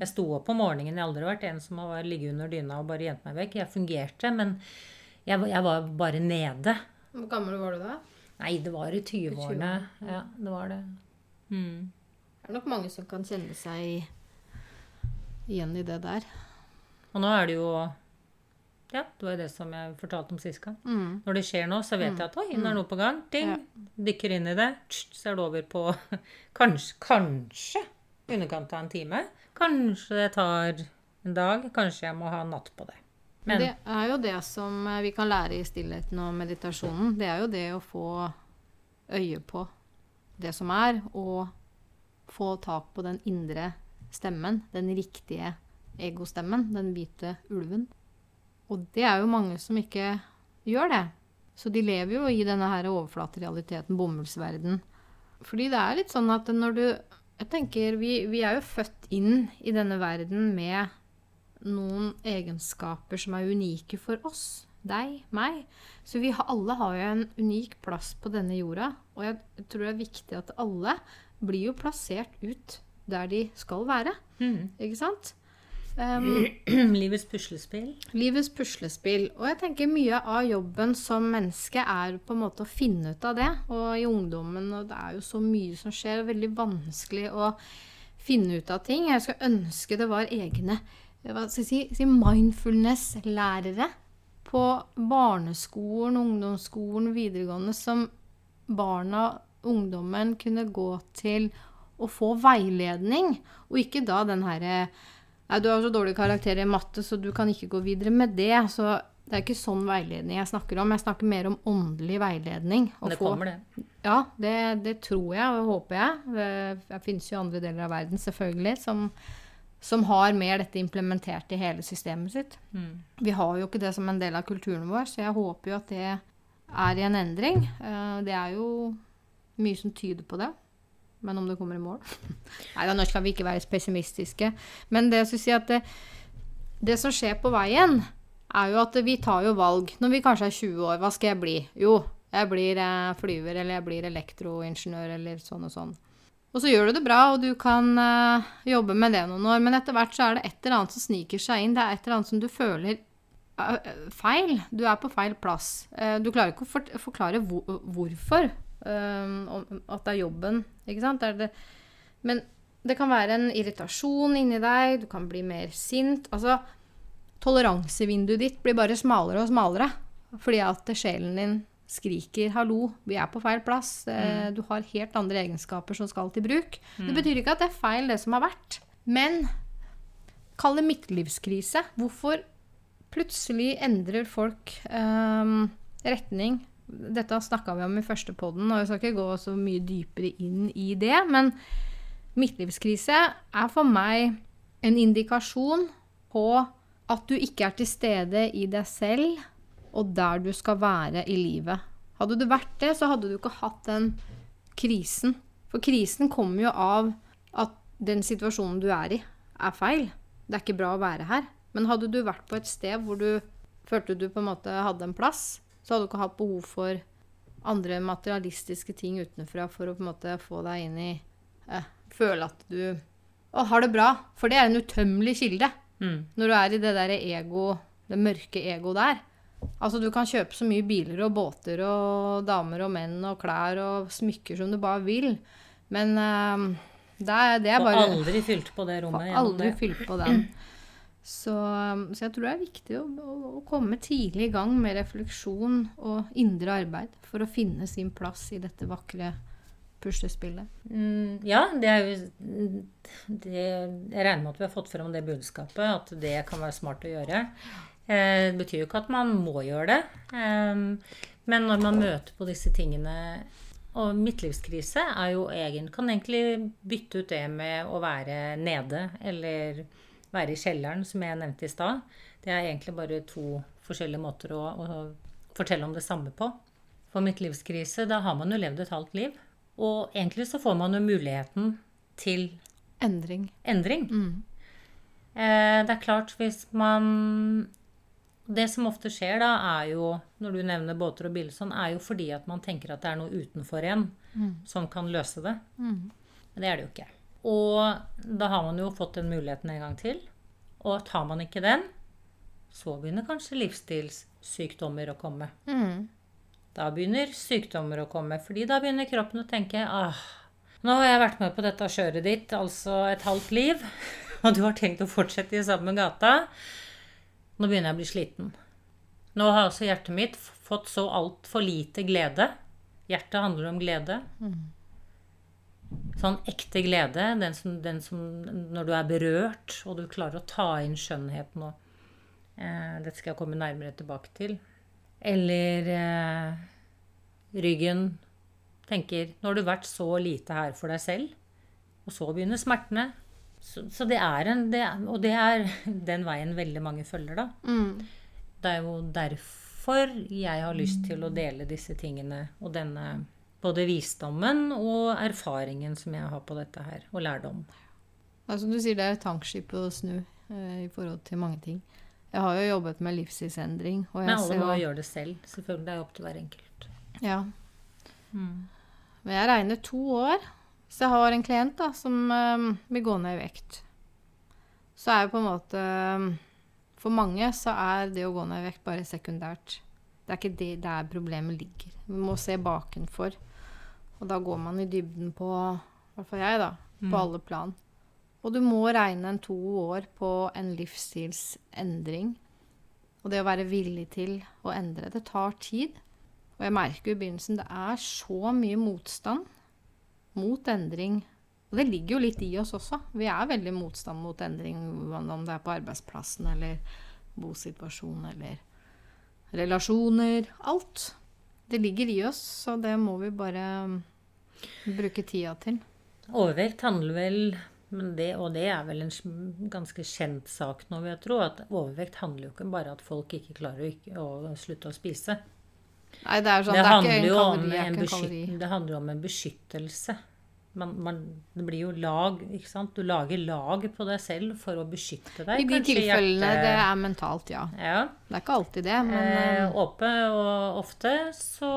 Jeg sto opp om morgenen. Jeg har aldri vært en som har ligget under dyna og bare gjemt meg vekk. Jeg fungerte, men jeg, jeg var bare nede. Hvor gammel var du da? Nei, det var i 20-årene. Ja, det var det. Mm. Det er nok mange som kan kjenne seg igjen i det der. Og nå er det jo Ja, det var jo det som jeg fortalte om sist gang. Mm. Når det skjer noe, så vet jeg at oi, nå er noe på gang. Ding! Dykker inn i det. Så er det over på *laughs* kanskje, kanskje underkant av en time. Kanskje det tar en dag. Kanskje jeg må ha natt på det. Men det er jo det som vi kan lære i stillheten og meditasjonen. Det er jo det å få øye på det som er, og få tak på den indre stemmen. Den riktige egostemmen. Den hvite ulven. Og det er jo mange som ikke gjør det. Så de lever jo i denne her overflaterealiteten, bomullsverden. Fordi det er litt sånn at når du Jeg tenker, vi, vi er jo født inn i denne verden med noen egenskaper som er unike for oss. Deg, meg. Så vi alle har jo en unik plass på denne jorda. Og jeg tror det er viktig at alle blir jo plassert ut der de skal være. mm. Ikke sant? *clears throat* Um, livets puslespill. livets puslespill. Og jeg tenker mye av jobben som menneske er på en måte å finne ut av det. Og i ungdommen, og det er jo så mye som skjer, og veldig vanskelig å finne ut av ting. Jeg skulle ønske det var egne hva skal jeg si, mindfulness-lærere på barneskolen, ungdomsskolen, videregående, som barna, ungdommen, kunne gå til å få veiledning, og ikke da den herre Nei, du har så dårlig karakter i matte, så du kan ikke gå videre med det. Så det er ikke sånn veiledning jeg snakker om. Jeg snakker mer om åndelig veiledning. Det få- kommer, det. Ja, det, det tror jeg og håper jeg. Det, det finnes jo andre deler av verden, selvfølgelig, som, som har mer dette implementert i hele systemet sitt. Mm. Vi har jo ikke det som en del av kulturen vår, så jeg håper jo at det er i en endring. Eh, Det er jo mye som tyder på det. Men om det kommer i mål *laughs* Nei da, nå skal vi ikke være pessimistiske. Men det, jeg skulle si at det, det som skjer på veien, er jo at vi tar jo valg. Når vi kanskje er 20 år, hva skal jeg bli? Jo, jeg blir eh, flyver, eller jeg blir elektroingeniør, eller sånn og sånn. Og så gjør du det bra, og du kan eh, jobbe med det noen år, men etter hvert så er det et eller annet som sniker seg inn. Det er et eller annet som du føler feil. Du er på feil plass. Eh, du klarer ikke å forklare hvorfor. eh, at det er jobben, ikke sant? Det det. Men det kan være en irritasjon inni deg, du kan bli mer sint. Altså, toleransevinduet ditt blir bare smalere og smalere. Fordi at sjelen din skriker 'hallo, vi er på feil plass'. Mm. Du har helt andre egenskaper som skal til bruk. Det betyr ikke at det er feil, det som har vært. Men kall det midtlivskrise. Hvorfor plutselig endrer folk ehm, retning? Dette snakka vi om i første podden, og jeg skal ikke gå så mye dypere inn i det. Men midtlivskrise er for meg en indikasjon på at du ikke er til stede i deg selv og der du skal være i livet. Hadde du vært det, så hadde du ikke hatt den krisen. For krisen kommer jo av at den situasjonen du er i, er feil. Det er ikke bra å være her. Men hadde du vært på et sted hvor du følte du på en måte hadde en plass, så hadde du ikke hatt behov for andre materialistiske ting utenfra for å på en måte få deg inn i eh, Føle at du å, har det bra. For det er en utømmelig kilde. Mm. Når du er i det der ego, det mørke ego der, Altså, du kan kjøpe så mye biler og båter og damer og menn og klær og smykker som du bare vil, men eh, det, er, det er bare aldri fylt på det rommet Får aldri fylle på den. Så, så jeg tror det er viktig å, å, komme tidlig i gang med refleksjon og indre arbeid for å finne sin plass i dette vakre puslespillet. Mm, ja, det er jo det, Jeg regner med at vi har fått frem det budskapet, at det kan være smart å gjøre. Eh, det betyr jo ikke at man må gjøre det. Eh, men når man møter på disse tingene Og midtlivskrise er jo egen, kan egentlig bytte ut det med å være nede eller være i kjelleren, som jeg nevnte i stad. Det er egentlig bare to forskjellige måter å, å fortelle om det samme på. For midtlivskrise, da har man jo levd et halvt liv. Og egentlig så får man jo muligheten til Endring. endring. Mm. Eh, det er klart hvis man Det som ofte skjer da, er jo, når du nevner båter og biler sånn, er jo fordi at man tenker at det er noe utenfor en som kan løse det. Mm. Men det er det jo ikke. Og da har man jo fått den muligheten en gang til. Og tar man ikke den, så begynner kanskje livsstilssykdommer å komme. Mm. Da begynner sykdommer å komme, fordi da begynner kroppen å tenke ah, nå har jeg vært med på dette kjøret ditt, altså et halvt liv, *laughs* og du har tenkt å fortsette i samme gata. Nå begynner jeg å bli sliten. Nå har altså hjertet mitt fått så altfor lite glede. Hjertet handler om glede. Sånn ekte glede, den som, den som når du er berørt, og du klarer å ta inn skjønnheten og eh, Dette skal jeg komme nærmere tilbake til. Eller eh, ryggen tenker Nå har du vært så lite her for deg selv, og så begynner smertene. Så, så det er en det, Og det er *laughs* den veien veldig mange følger, da. Mm. Det er jo derfor jeg har lyst til å dele disse tingene og denne både visdommen og erfaringen som jeg har på dette her, og lærdom. Altså, du sier det er tankskip å snu eh, i forhold til mange ting. Jeg har jo jobbet med livsstilsendring. Og jeg Men alle ser må gjøre det selv. Selvfølgelig. Det er opp til hver enkelt. Ja. Men jeg regner to år. Hvis jeg har en klient da, som eh, vil gå ned i vekt, så er jo på en måte eh, For mange så er det å gå ned i vekt bare sekundært. Det er ikke det der problemet ligger. Vi må se bakenfor. Og da går man i dybden på I hvert fall jeg, da. På alle plan. Og du må regne en to år på en livsstilsendring. Og det å være villig til å endre. Det tar tid. Og jeg merker jo i begynnelsen det er så mye motstand mot endring. Og det ligger jo litt i oss også. Vi er veldig motstand mot endring, om det er på arbeidsplassen eller bosituasjon eller relasjoner. Alt. Det ligger i oss, så det må vi bare um, bruke tida til. Overvekt handler vel men det, Og det er vel en ganske kjent sak nå, vil jeg tro. At overvekt handler jo ikke bare at folk ikke klarer å, ikke, å slutte å spise. Nei, det er sånn, det, det, er handler jo en om en en beskytt, det handler om en beskyttelse. Man, man, det blir jo lag, ikke sant. Du lager lag på deg selv for å beskytte deg. I de tilfellene hjerte- det er mentalt, ja. Ja. Det er ikke alltid det, men Eh, um, åpe og ofte så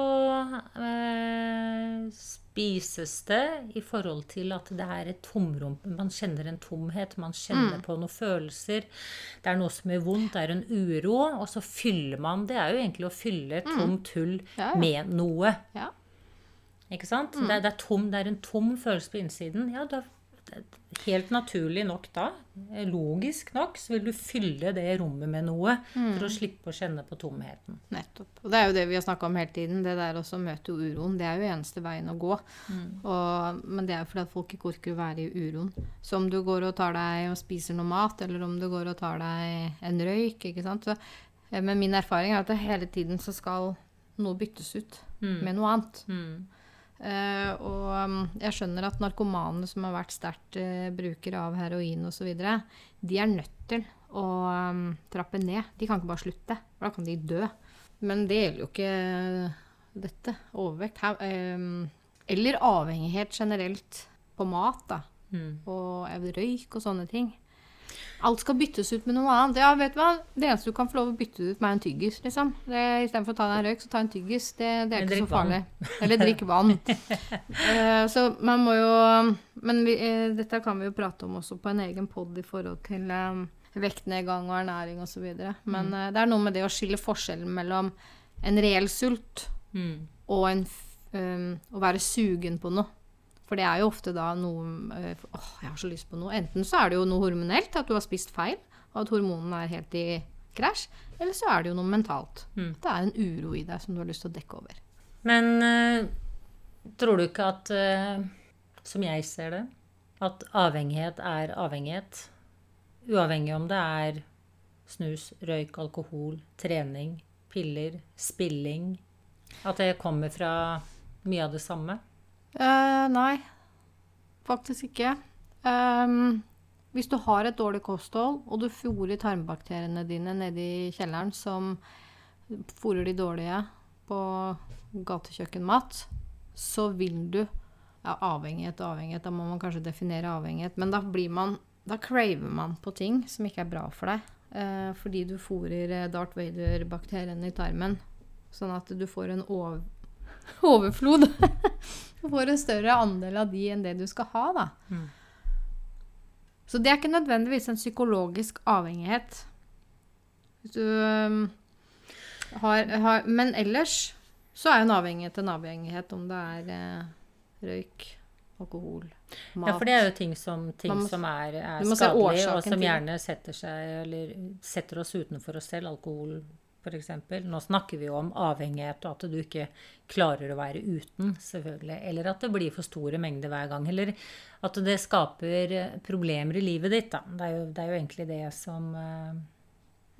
eh, spises det i forhold til at det er et tomrom. Man kjenner en tomhet, man kjenner Mm. på noen følelser. Det er noe som gjør vondt, det er en uro. Og så fyller man Det er jo egentlig å fylle et tomt hull Mm. Ja, ja. med noe. ja. Ikke sant? Mm. Det, det, er tom, det er en tom følelse på innsiden. Ja, da, helt naturlig nok da, logisk nok, så vil du fylle det rommet med noe Mm. for å slippe å kjenne på tomheten. Nettopp. Og det er jo det vi har snakka om hele tiden. Det der å møte uroen. Det er jo eneste veien å gå. Og, men det er jo fordi at folk ikke orker å være i uroen. Så om du går og tar deg og spiser noe mat, eller om du går og tar deg en røyk, ikke sant. Så, eh, men min erfaring er at hele tiden så skal noe byttes ut med noe annet. Mm. Eh, og um, jeg skjønner at narkomane som har vært sterkt uh, brukere av heroin osv., de er nødt til å um, trappe ned. De kan ikke bare slutte, for da kan de dø. Men det gjelder jo ikke dette. Overvekt. Um, eller avhengighet generelt på mat, da. Mm. Og røyk og sånne ting. Alt skal byttes ut med noe annet. Ja, vet du hva? Det eneste du kan få lov å bytte ut med, er en tyggis, liksom. Det- Istedenfor å ta deg en røyk, så ta en tyggis. Det, det er ikke så farlig. vann. Eller drikk vann. uh, *laughs* så man må jo Men vi, uh, dette kan vi jo prate om også på en egen pod i forhold til eh, vektnedgang og ernæring osv. Men uh, det er noe med det å skille forskjellen mellom en reell sult Mm. og en, um, å være sugen på noe. For det er jo ofte da noe eh, Åh, jeg har så lyst på noe. Enten så er det jo noe hormonelt, at du har spist feil, og at hormonene er helt i krasj. Eller så er det jo noe mentalt. Mm. Det er en uro i deg som du har lyst til å dekke over. Men eh, tror du ikke at, eh, som jeg ser det, at avhengighet er avhengighet? Uavhengig om det er snus, røyk, alkohol, trening, piller, spilling. At det kommer fra mye av det samme? Eh, nei, faktisk ikke. Um, hvis du har et dårlig kosthold, og du fôrer tarmbakteriene dine nede i kjelleren, som fôrer de dårlige på gatekjøkkenmat, så vil du ja, Avhengighet og avhengighet, da må man kanskje definere avhengighet. Men da blir man Da craver man på ting som ikke er bra for deg. Uh, fordi du fôrer eh, Darth Vader-bakteriene i tarmen. Sånn at du får en over, *laughs* overflod. Du får en større andel av de enn det du skal ha, da. Mm. Så det er ikke nødvendigvis en psykologisk avhengighet. Du um, har, har Men ellers så er jo en avhengighet en avhengighet, om det er eh, røyk, alkohol, mat Ja, for det er jo ting som, ting må- som er, er skadelig, og som gjerne setter seg Eller setter oss utenfor oss selv. Alkohol, f.eks. Nå snakker vi jo om avhengighet, og at du ikke klarer å være uten, selvfølgelig. Eller at det blir for store mengder hver gang. Eller at det skaper problemer i livet ditt, da. Det er jo, det er jo egentlig det som eh,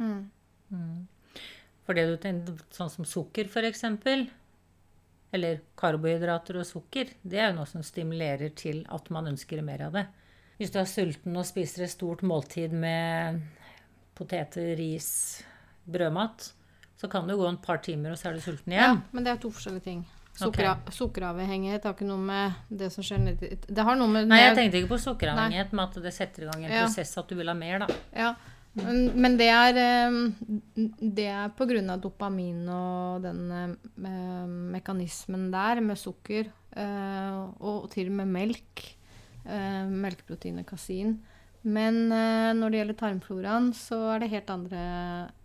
Mm. Mm. For det du tenker, sånn som sukker f.eks., eller karbohydrater og sukker, det er jo noe som stimulerer til at man ønsker mer av det. Hvis du er sulten og spiser et stort måltid med poteter, ris, brødmat, så kan det jo gå en par timer, og så er du sulten igjen. Ja, men det er to forskjellige ting. Sukkera, Sukkeravhengighet har ikke noe med det som skjer nedi Det har noe med Nei, jeg tenkte ikke på sukkeravhengighet, men at det setter i gang en Ja. prosess at du vil ha mer, da. Ja, men, men det er Det er på grunn av dopamin og den mekanismen der med sukker, eh, og til og med melk. Eh, melkeproteinet kasin. Men eh, når det gjelder tarmfloraen, så er det helt andre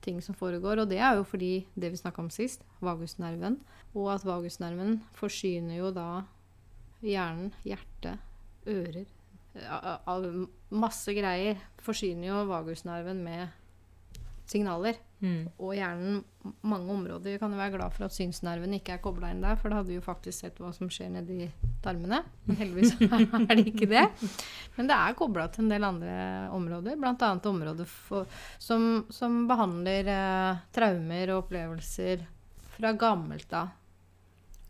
ting som foregår. Og det er jo fordi det vi snakka om sist, vagusnerven. Og at vagusnerven forsyner jo da hjernen, hjertet, ører a- Masse greier forsyner jo vagusnerven med signaler. Mm. Og hjernen mange områder. Vi kan jo være glad for at synsnerven ikke er kobla inn der, for da hadde vi jo faktisk sett hva som skjer nedi tarmene. Men heldigvis *laughs* er det ikke det. Men det er kobla til en del andre områder, bl.a. områder for, som, som behandler eh, traumer og opplevelser fra gammelt av.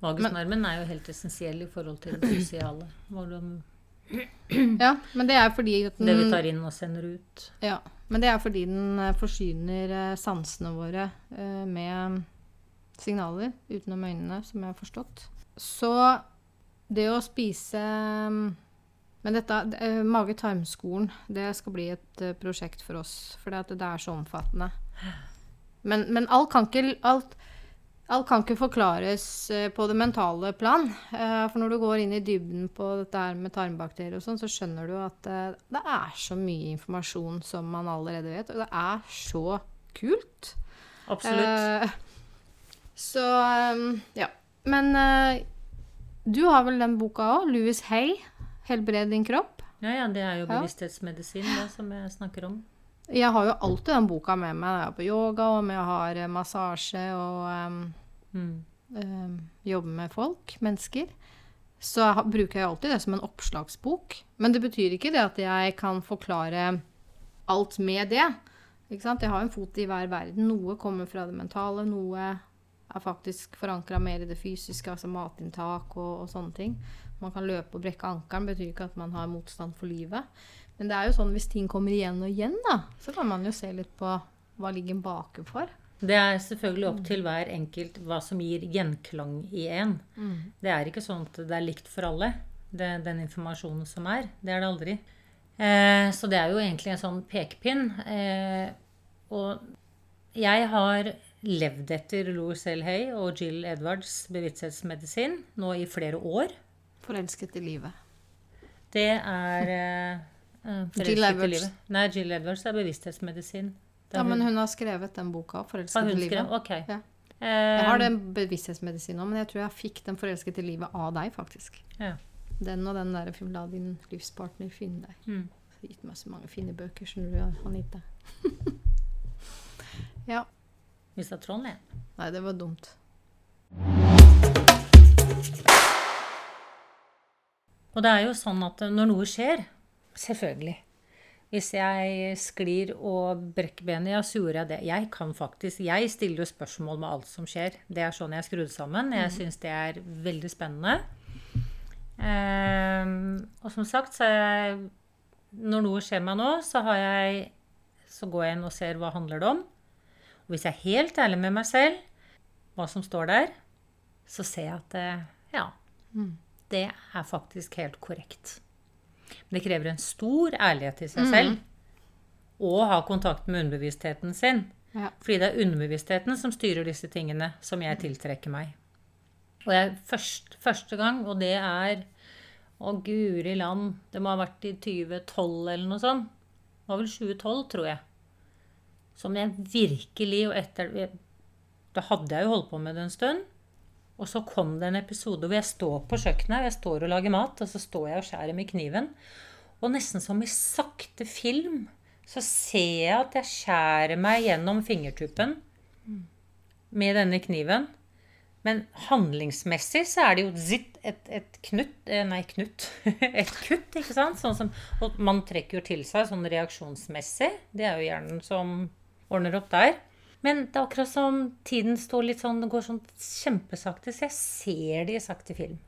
Vagusnerven er jo helt essensiell i forhold til det sosiale. Hvordan, Ja, men det er fordi at det vi tar inn og sender ut. ja, men det er fordi den eh, forsyner eh, sansene våre eh, med signaler utenom øynene, som jeg har forstått. Så det å spise mm, Men dette, mage-tarm-skolen, det skal bli et prosjekt for oss. For det, det er så omfattende. Men, men alt, kan ikke, alt, alt kan ikke forklares eh, på det mentale plan. Eh, For når du går inn i dybden på dette her med tarmbakterier og sånn, så skjønner du at eh, det er så mye informasjon som man allerede vet. Og det er så kult. Absolutt. Så ja. Men du har vel den boka òg? Louis Hay. 'Helbred din kropp'. Ja, ja, det er jo bevissthetsmedisin da, som jeg snakker om. Jeg har jo alltid den boka med meg når jeg er på yoga, og om jeg har massasje og um, Mm. um, jobber med folk, mennesker. Så jeg, bruker jeg alltid det som en oppslagsbok. Men det betyr ikke det at jeg kan forklare alt med det. Ikke sant? Jeg har en fot i hver verden. Noe kommer fra det mentale, noe er faktisk forankra mer i det fysiske, altså matinntak og, og sånne ting. Man kan løpe og brekke ankelen, betyr ikke at man har motstand for livet. Men det er jo sånn hvis ting kommer igjen og igjen, da, så kan man jo se litt på hva ligger bakenfor. Det er selvfølgelig opp til hver enkelt hva som gir gjenklang i en. Det er ikke sånn at det er likt for alle, det, den informasjonen som er. Det er det aldri. Eh, så det er jo egentlig en sånn pekepinn. Eh, og jeg har levd etter Louis L. Hay og Jill Edwards bevissthetsmedisin nå i flere år. Forelsket i livet. Det er eh, Jill Edwards. Nei, Jill Edwards er bevissthetsmedisin. Ja, hun... men hun har skrevet den boka, 'Forelsket i livet'. Okay. Ja. Eh, Jeg har den bevissthetsmedisinen òg, men jeg tror jeg fikk den 'Forelsket i livet' av deg, faktisk. Ja. Den og den der 'La din livspartner finne deg'. Mm. har gitt meg så mange fine bøker, skjønner du, Anita. *laughs* ja. Mista Trond igjen. Nei, det var dumt. Og det er jo sånn at når noe skjer, selvfølgelig Hvis jeg sklir og brekker benet, ja, så gjorde jeg det. Jeg kan faktisk Jeg stiller jo spørsmål med alt som skjer. Det er sånn jeg er skrudd sammen. Jeg syns det er veldig spennende. Um, og som sagt, så jeg Når noe skjer meg nå, så har jeg Så går jeg inn og ser hva handler det om. Og hvis jeg er helt ærlig med meg selv, hva som står der, så ser jeg at det, ja, det er faktisk helt korrekt. Men det krever en stor ærlighet til seg selv. Og ha kontakt med underbevisstheten sin. Ja. Fordi det er underbevisstheten som styrer disse tingene som jeg tiltrekker meg. Og jeg, først, første gang, og det er Å, guri land. Det må ha vært i 2012 eller noe sånt. Det var vel 2012, tror jeg. Som jeg virkelig Og etter Da hadde jeg jo holdt på med det en stund. Og så kom det en episode hvor jeg står på kjøkkenet, jeg står og lager mat, og så står jeg og skjærer med kniven. Og nesten som i sakte film så ser jeg at jeg skjærer meg gjennom fingertuppen med denne kniven. Men handlingsmessig så er det jo zitt, et, et knutt eh, Nei, knutt. *laughs* Et kutt, ikke sant? Sånn som, og man trekker jo til seg sånn reaksjonsmessig. Det er jo hjernen som ordner opp der. Men det er akkurat som tiden står litt sånn, går sånn kjempesakte, så jeg ser det i sakte film.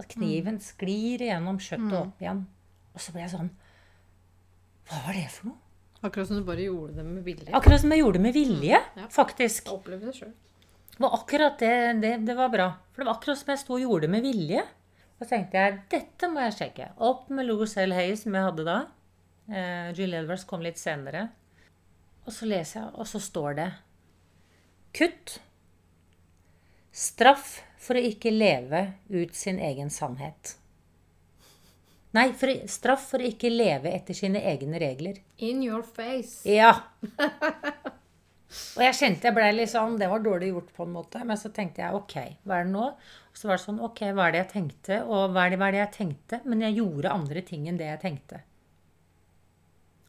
At kniven sklir gjennom kjøttet og opp igjen. Og så ble jeg sånn Hva var det for noe? Akkurat som du bare gjorde det med vilje. Akkurat som jeg gjorde det med vilje, Ja. faktisk. Jeg opplevde det sjøl. Det var akkurat det, det, det var bra. For det var akkurat som jeg sto og gjorde det med vilje. Og så tenkte jeg dette må jeg sjekke. Opp med Louis L. Hay, som jeg hadde da. Eh, Jill Edwards kom litt senere. Og så leser jeg, og så står det Kutt. Straff for å ikke leve ut sin egen sannhet. Nei, for, straff for å ikke leve etter sine egne regler. In your face. Ja. *laughs* Og jeg kjente jeg ble litt sånn Det var dårlig gjort på en måte. Men så tenkte jeg OK, hva er det nå? Og så var det sånn OK, hva er det jeg tenkte? Og hva er det, hva er det jeg tenkte? Men jeg gjorde andre ting enn det jeg tenkte.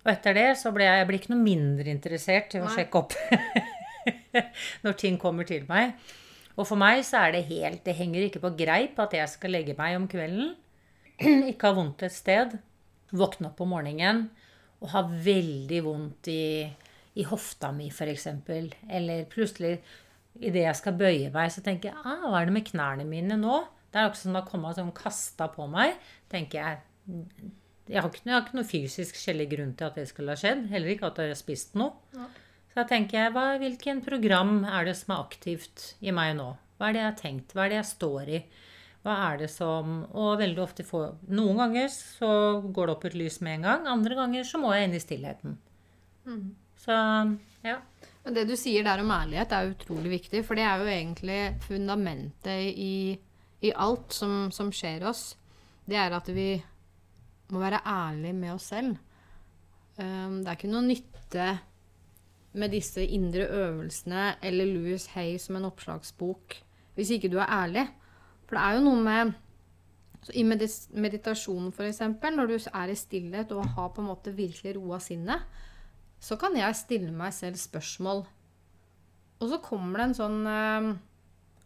Og etter det så ble jeg, jeg ble ikke noe mindre interessert i å Nei. sjekke opp *laughs* når ting kommer til meg. Og for meg så er det helt Det henger ikke på greip at jeg skal legge meg om kvelden. *clears throat* ikke ha vondt et sted. Våkne opp om morgenen og ha veldig vondt i, i hofta mi, f.eks. Eller plutselig idet jeg skal bøye meg, så tenker jeg ah, hva er det med knærne mine nå? Det er akkurat som det har kommet sånn kasta på meg. tenker jeg. Jeg har, ikke, jeg har ikke noe fysisk skjellig grunn til at det skulle ha skjedd. Heller ikke at jeg har spist noe. Så da tenker jeg, hva, hvilken program er det som er aktivt i meg nå? Hva er det jeg har tenkt? Hva er det jeg står i? Hva er det som Og veldig ofte får Noen ganger så går det opp et lys med en gang. Andre ganger så må jeg inn i stillheten. Så ja. Men det du sier der om ærlighet, er utrolig viktig. For det er jo egentlig fundamentet i, i alt som, som skjer oss. Det er at vi må være ærlig med oss selv. Um, det er ikke noe nytte med disse indre øvelsene eller Louis Hay som en oppslagsbok hvis ikke du er ærlig. For det er jo noe med så I meditasjonen, meditasjon, f.eks., når du er i stillhet og har på en måte virkelig roa sinnet, så kan jeg stille meg selv spørsmål. Og så kommer det en sånn eh,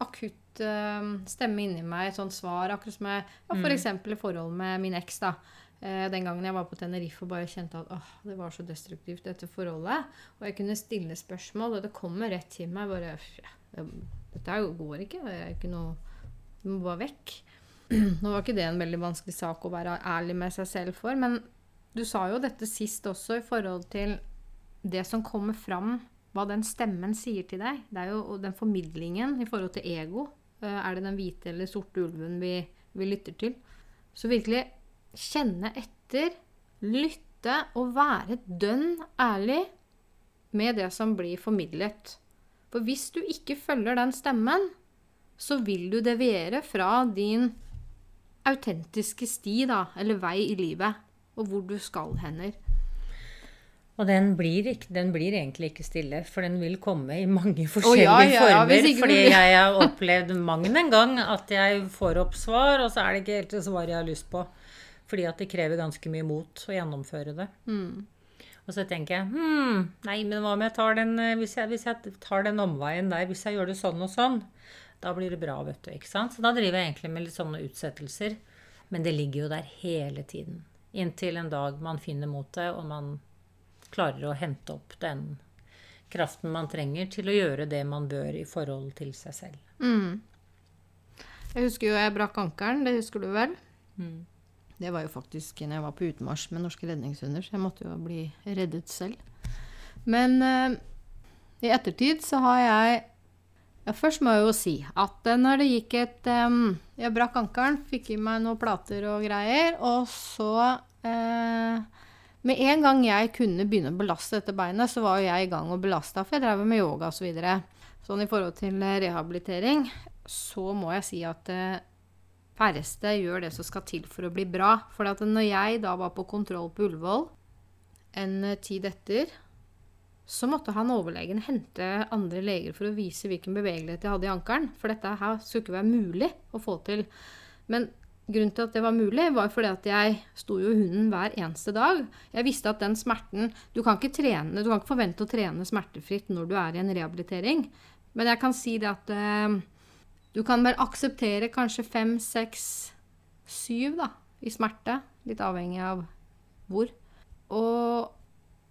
akutt eh, stemme inni meg, et sånt svar, akkurat som jeg ja, f.eks. i forhold med min eks. da. Eh, den gangen jeg var på Tenerife og bare kjente at åh, det var så destruktivt, dette forholdet. Og jeg kunne stille spørsmål, og det kommer rett til meg. bare, Dette går ikke. Det er ikke noe Du må bare vekk. *clears throat* Nå var ikke det en veldig vanskelig sak å være ærlig med seg selv for, men du sa jo dette sist også i forhold til det som kommer fram, hva den stemmen sier til deg. Det er jo den formidlingen i forhold til ego. Eh, Er det den hvite eller sorte ulven vi, vi lytter til? Så virkelig kjenne etter lytte og være dønn ærlig med det som blir formidlet. For hvis du ikke følger den stemmen, så vil du deviere fra din autentiske sti, da, eller vei i livet, og hvor du skal hender. Og den blir, ikke, den blir, egentlig ikke stille, for den vil komme i mange forskjellige oh, ja, ja, former. Fordi jeg har opplevd mang en gang at jeg får opp svar, og så er det ikke helt det svaret jeg har lyst på. Fordi at det krever ganske mye mot å gjennomføre det. Mm. Og så tenker jeg hm, nei, men hva om jeg tar den, eh, hvis jeg, hvis jeg tar den omveien der, hvis jeg gjør det sånn og sånn? Da blir det bra, vet du. ikke sant? Så da driver jeg egentlig med litt sånne utsettelser. Men det ligger jo der hele tiden. Inntil en dag man finner motet, og man klarer å hente opp den kraften man trenger til å gjøre det man bør i forhold til seg selv. Mm. Jeg husker jo jeg brakk ankelen. Det husker du vel? Mm. Det var jo faktisk når jeg var på utmarsj med norske redningshunder, så jeg måtte jo bli reddet selv. Men uh, i ettertid så har jeg ja, Først må jeg jo si at uh, når det gikk et um, Jeg brakk ankelen, fikk i meg noen plater og greier, og så uh, med en gang jeg kunne begynne å belaste dette beinet, så var jo jeg i gang og belasta, for jeg drev med yoga osv. Så videre. sånn i forhold til eh, rehabilitering, så må jeg si at eh, færreste gjør det som skal til for å bli bra. For at når jeg da var på kontroll på Ullevål en eh, tid etter, så måtte han overlegen hente andre leger for å vise hvilken bevegelighet jeg hadde i ankelen. For dette her skulle ikke være mulig å få til. Men Grunnen til at det var mulig, var fordi at jeg sto jo hunden hver eneste dag. Jeg visste at den smerten Du kan ikke trene, du kan ikke forvente å trene smertefritt når du er i en rehabilitering. Men jeg kan si det at uh, du kan bare akseptere kanskje fem, seks, syv da, i smerte. Litt avhengig av hvor. Og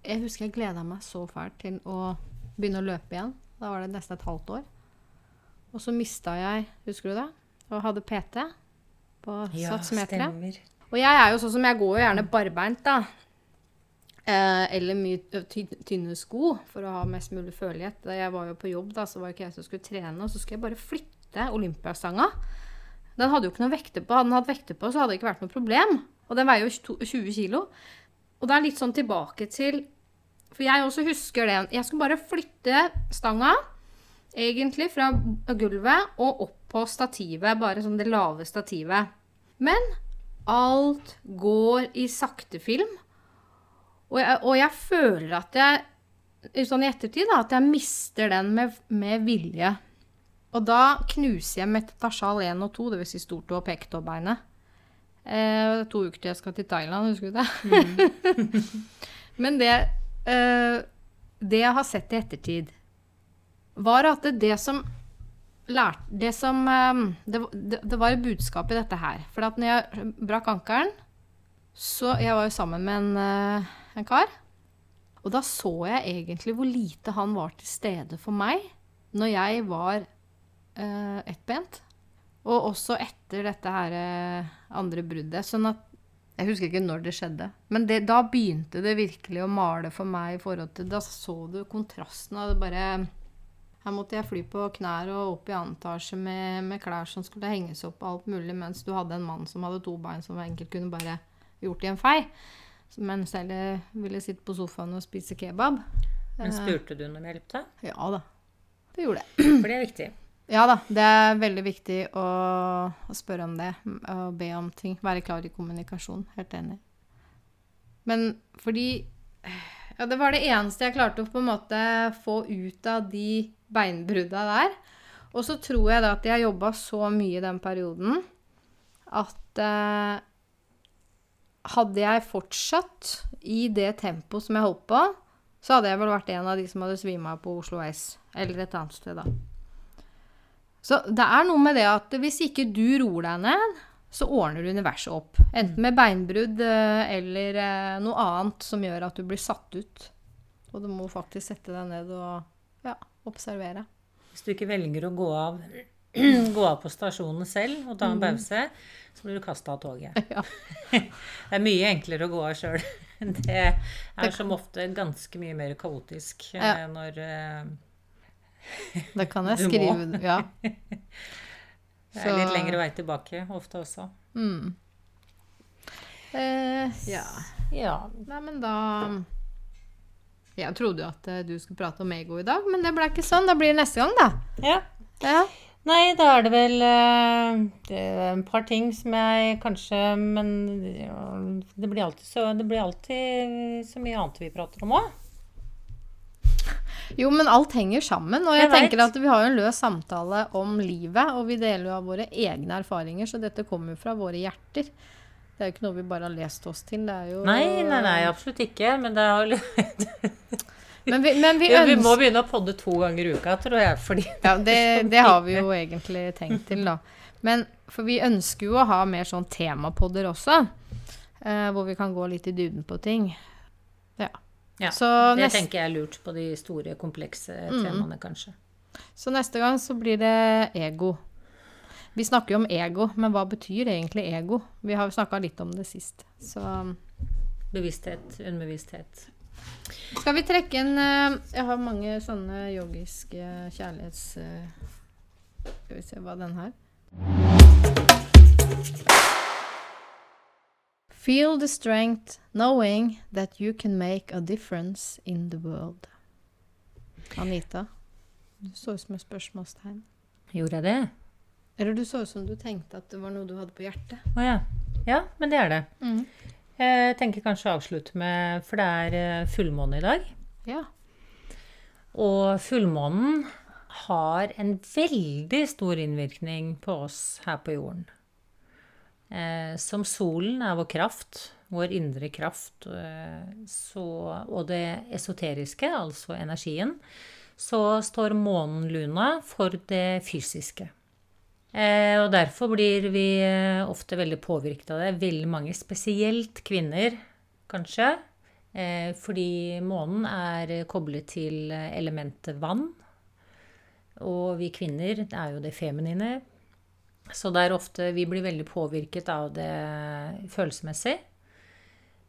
jeg husker jeg gleda meg så fælt til å begynne å løpe igjen. Da var det nesten et halvt år. Og så mista jeg, husker du det, og hadde PT på ja, satsmeteret. Og jeg er jo sånn som jeg går jo gjerne barbeint, da. Eh, eller mye tynne sko for å ha mest mulig følelighet. Da jeg var jo på jobb, da, så var ikke jeg som skulle trene. Og så skulle jeg bare flytte Olympiastanga. Den hadde jo ikke noe vekter på. Hadde den hatt vekter på, så hadde det ikke vært noe problem. Og den veier jo 20 kilo. Og det er litt sånn tilbake til For jeg også husker det. Jeg skulle bare flytte stanga, egentlig, fra gulvet og opp på stativet, bare sånn det lave stativet. Men alt går i sakte film. Og jeg, og jeg føler at jeg sånn i ettertid da, at jeg mister den med, med, vilje. Og da knuser jeg metatarsal 1 og 2, dvs. Si stortå og peketåbeinet. Eh, to uker til jeg skal til Thailand, husker du det? Mm. *laughs* Men det, eh, det jeg har sett i ettertid, var at det, det som lærte det, som, eh, det, det, var et budskap i dette her. For at når jeg brakk ankelen, så Jeg var jo sammen med en, eh, en, kar. Og da så jeg egentlig hvor lite han var til stede for meg når jeg var uh, ettbent. Og også etter dette her uh, andre bruddet. Sånn at Jeg husker ikke når det skjedde. Men det, da begynte det virkelig å male for meg i forhold til Da så du kontrasten av det bare her måtte jeg fly på knær og opp i annen etasje med, med, klær som skulle henges opp og alt mulig, mens du hadde en mann som hadde to bein som enkelt kunne bare gjort i en fei. Men selv ville sitte på sofaen og spise kebab. Men eh, spurte du om hjelp, da? Ja da. Det gjorde jeg. For det er viktig. Ja da. Det er veldig viktig å, å spørre om det. Og be om ting. Være klar i kommunikasjon. Helt enig. Men fordi ja, det var det eneste jeg klarte å på en måte få ut av de beinbrudda der. Og så tror jeg da at jeg jobba så mye i den perioden at eh, Hadde jeg fortsatt i det tempoet som jeg holdt på, så hadde jeg vel vært en av de som hadde svima på Oslo S. Eller et annet sted, da. Så det er noe med det at hvis ikke du roer deg ned, så ordner universet opp. Enten med beinbrudd eh, eller eh, noe annet som gjør at du blir satt ut. Og du må faktisk sette deg ned og ja, observere. Hvis du ikke velger å gå av, *clears throat* gå av på stasjonen selv og ta en mm. pause, så blir du kasta av toget. *laughs* Ja. *laughs* det er mye enklere å gå av sjøl. *laughs* Det er som ofte ganske mye mer kaotisk eh, ja. når *laughs* Det kan jeg skrive Ja. *laughs* Det er litt lengre vei tilbake ofte også. Mm. Eh, ja. Ja. Nei, men da Jeg trodde jo at eh, du skulle prate om ego i dag, men det ble ikke sånn. Da blir det neste gang, da. ja. Ja. Nei, da er det vel eh, det er en par ting som jeg kanskje Men det blir alltid så, det blir alltid så mye annet vi prater om òg. Jo, men alt henger sammen. Og jeg, Jeg vet. tenker at vi har jo en løs samtale om livet, og vi deler jo av våre egne erfaringer, så dette kommer jo fra våre hjerter. Det er jo ikke noe vi bare har lest oss til. Det er jo Nei, nei, nei, absolutt ikke. Men det er, *laughs* Men vi, men vi vi, vi må begynne å podde to ganger i uka, tror jeg. Fordi Ja, *laughs* det, det har vi jo *laughs* egentlig tenkt til, da. Men for vi ønsker jo å ha mer sånn temapodder også. eh, hvor vi kan gå litt i dybden på ting. Ja. Ja, Så, det nest... tenker jeg er lurt på de store, komplekse Mm. kanskje. så neste gang så blir det ego. Vi snakker jo om ego, men hva betyr egentlig ego? Vi har snakka litt om det sist. Så Bevissthet, underbevissthet. skal vi trekke en eh, Jeg har mange sånne yogiske kjærlighets... eh, Skal vi se hva den her Feel the strength knowing that you can make a difference in the world. Anita, du så ut som et spørsmålstegn. Gjorde jeg det? Eller du så ut som du tenkte at det var noe du hadde på hjertet. Å ja. Ja, men det er det. Mm. Jeg tenker kanskje å avslutte med For det er eh, fullmåne i dag. Ja. Og fullmånen har en veldig stor innvirkning på oss her på jorden. Eh, som solen er vår kraft, vår indre kraft, eh, så, og det esoteriske, altså energien, så står månen luna for det fysiske. Eh, og derfor blir vi ofte veldig påvirket av det. Veldig mange, spesielt kvinner, kanskje. Fordi månen er koblet til elementet vann. Og vi kvinner det er jo det feminine. Så det er ofte Vi blir veldig påvirket av det følelsesmessig.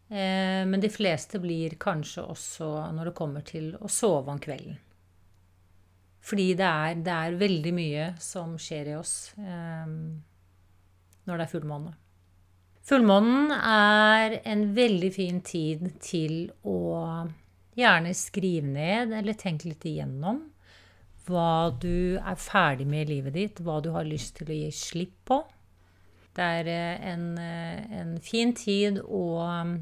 Eh, men de fleste blir kanskje også når det kommer til å sove om kvelden. Fordi det er, det er veldig mye som skjer i oss eh, når det er fullmåne. Fullmånen er en veldig fin tid til å gjerne skrive ned eller tenke litt igjennom hva du er ferdig med i livet ditt, hva du har lyst til å gi slipp på. Det er eh, en, eh, en fin tid å um,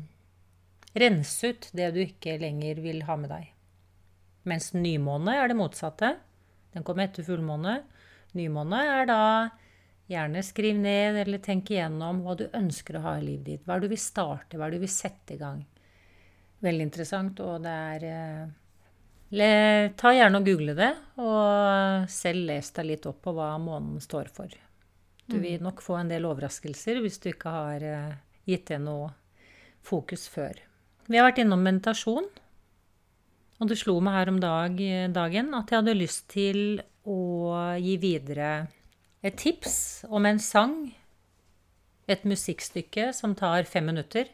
rense ut det du ikke lenger vil ha med deg. Mens nymåne er det motsatte. Den kommer etter fullmåne. Nymåne er da gjerne skriv ned eller tenk igjennom hva du ønsker å ha i livet ditt. Hva du vil starte, hva du vil sette i gang. Veldig interessant, og det er eh, Ta gjerne og google det, og selv les deg litt opp på hva månen står for. Du vil nok få en del overraskelser hvis du ikke har eh, gitt det noe fokus før. Vi har vært innom meditasjon. Og det slo meg her om dag, dagen at jeg hadde lyst til å gi videre et tips om en sang. Et musikkstykke som tar fem minutter.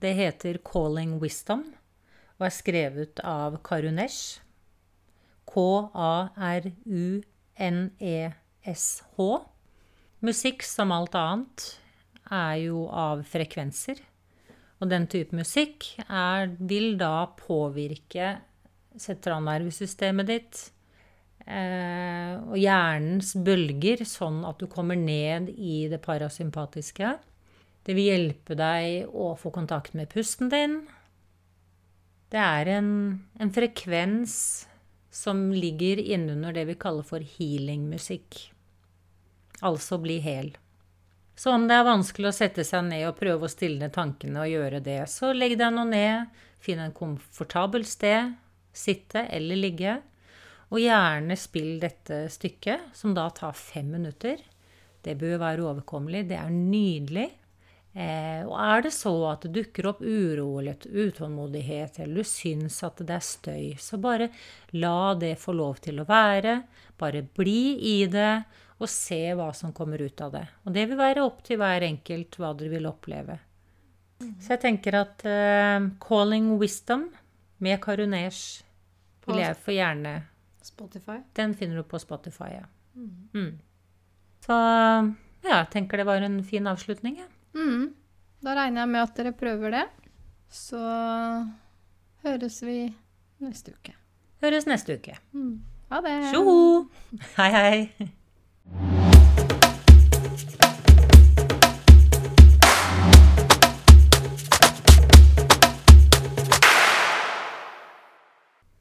Det heter 'Calling Wisdom' og er skrevet av Karunesh. K-a-r-u-n-e-s-h. Musikk, som alt annet, er jo av frekvenser. Og den type musikk er, vil da påvirke sentralnervesystemet ditt eh, og hjernens bølger, sånn at du kommer ned i det parasympatiske. Det vil hjelpe deg å få kontakt med pusten din. Det er en, en frekvens som ligger innunder det vi kaller for healingmusikk. Altså bli hel. Så om det er vanskelig å sette seg ned og prøve å stille tankene og gjøre det, så legg deg nå ned, finn en komfortabel sted, sitte eller ligge, og gjerne spill dette stykket, som da tar fem minutter. Det bør være overkommelig. Det er nydelig. Eh, og er det så at det dukker opp uro eller utålmodighet, eller du syns at det er støy, så bare la det få lov til å være. Bare bli i det, og se hva som kommer ut av det. Og det vil være opp til hver enkelt hva dere vil oppleve. Så jeg tenker at eh, 'Calling Wisdom' med Karunesh vil jeg for gjerne Spotify. Den finner du på Spotify, ja. Mm. Så ja, jeg tenker det var en fin avslutning. Ja. Mm. Da regner jeg med at dere prøver det. Så høres vi neste uke. Høres neste uke. Mm. Ha det. Tjoho! Hei, hei.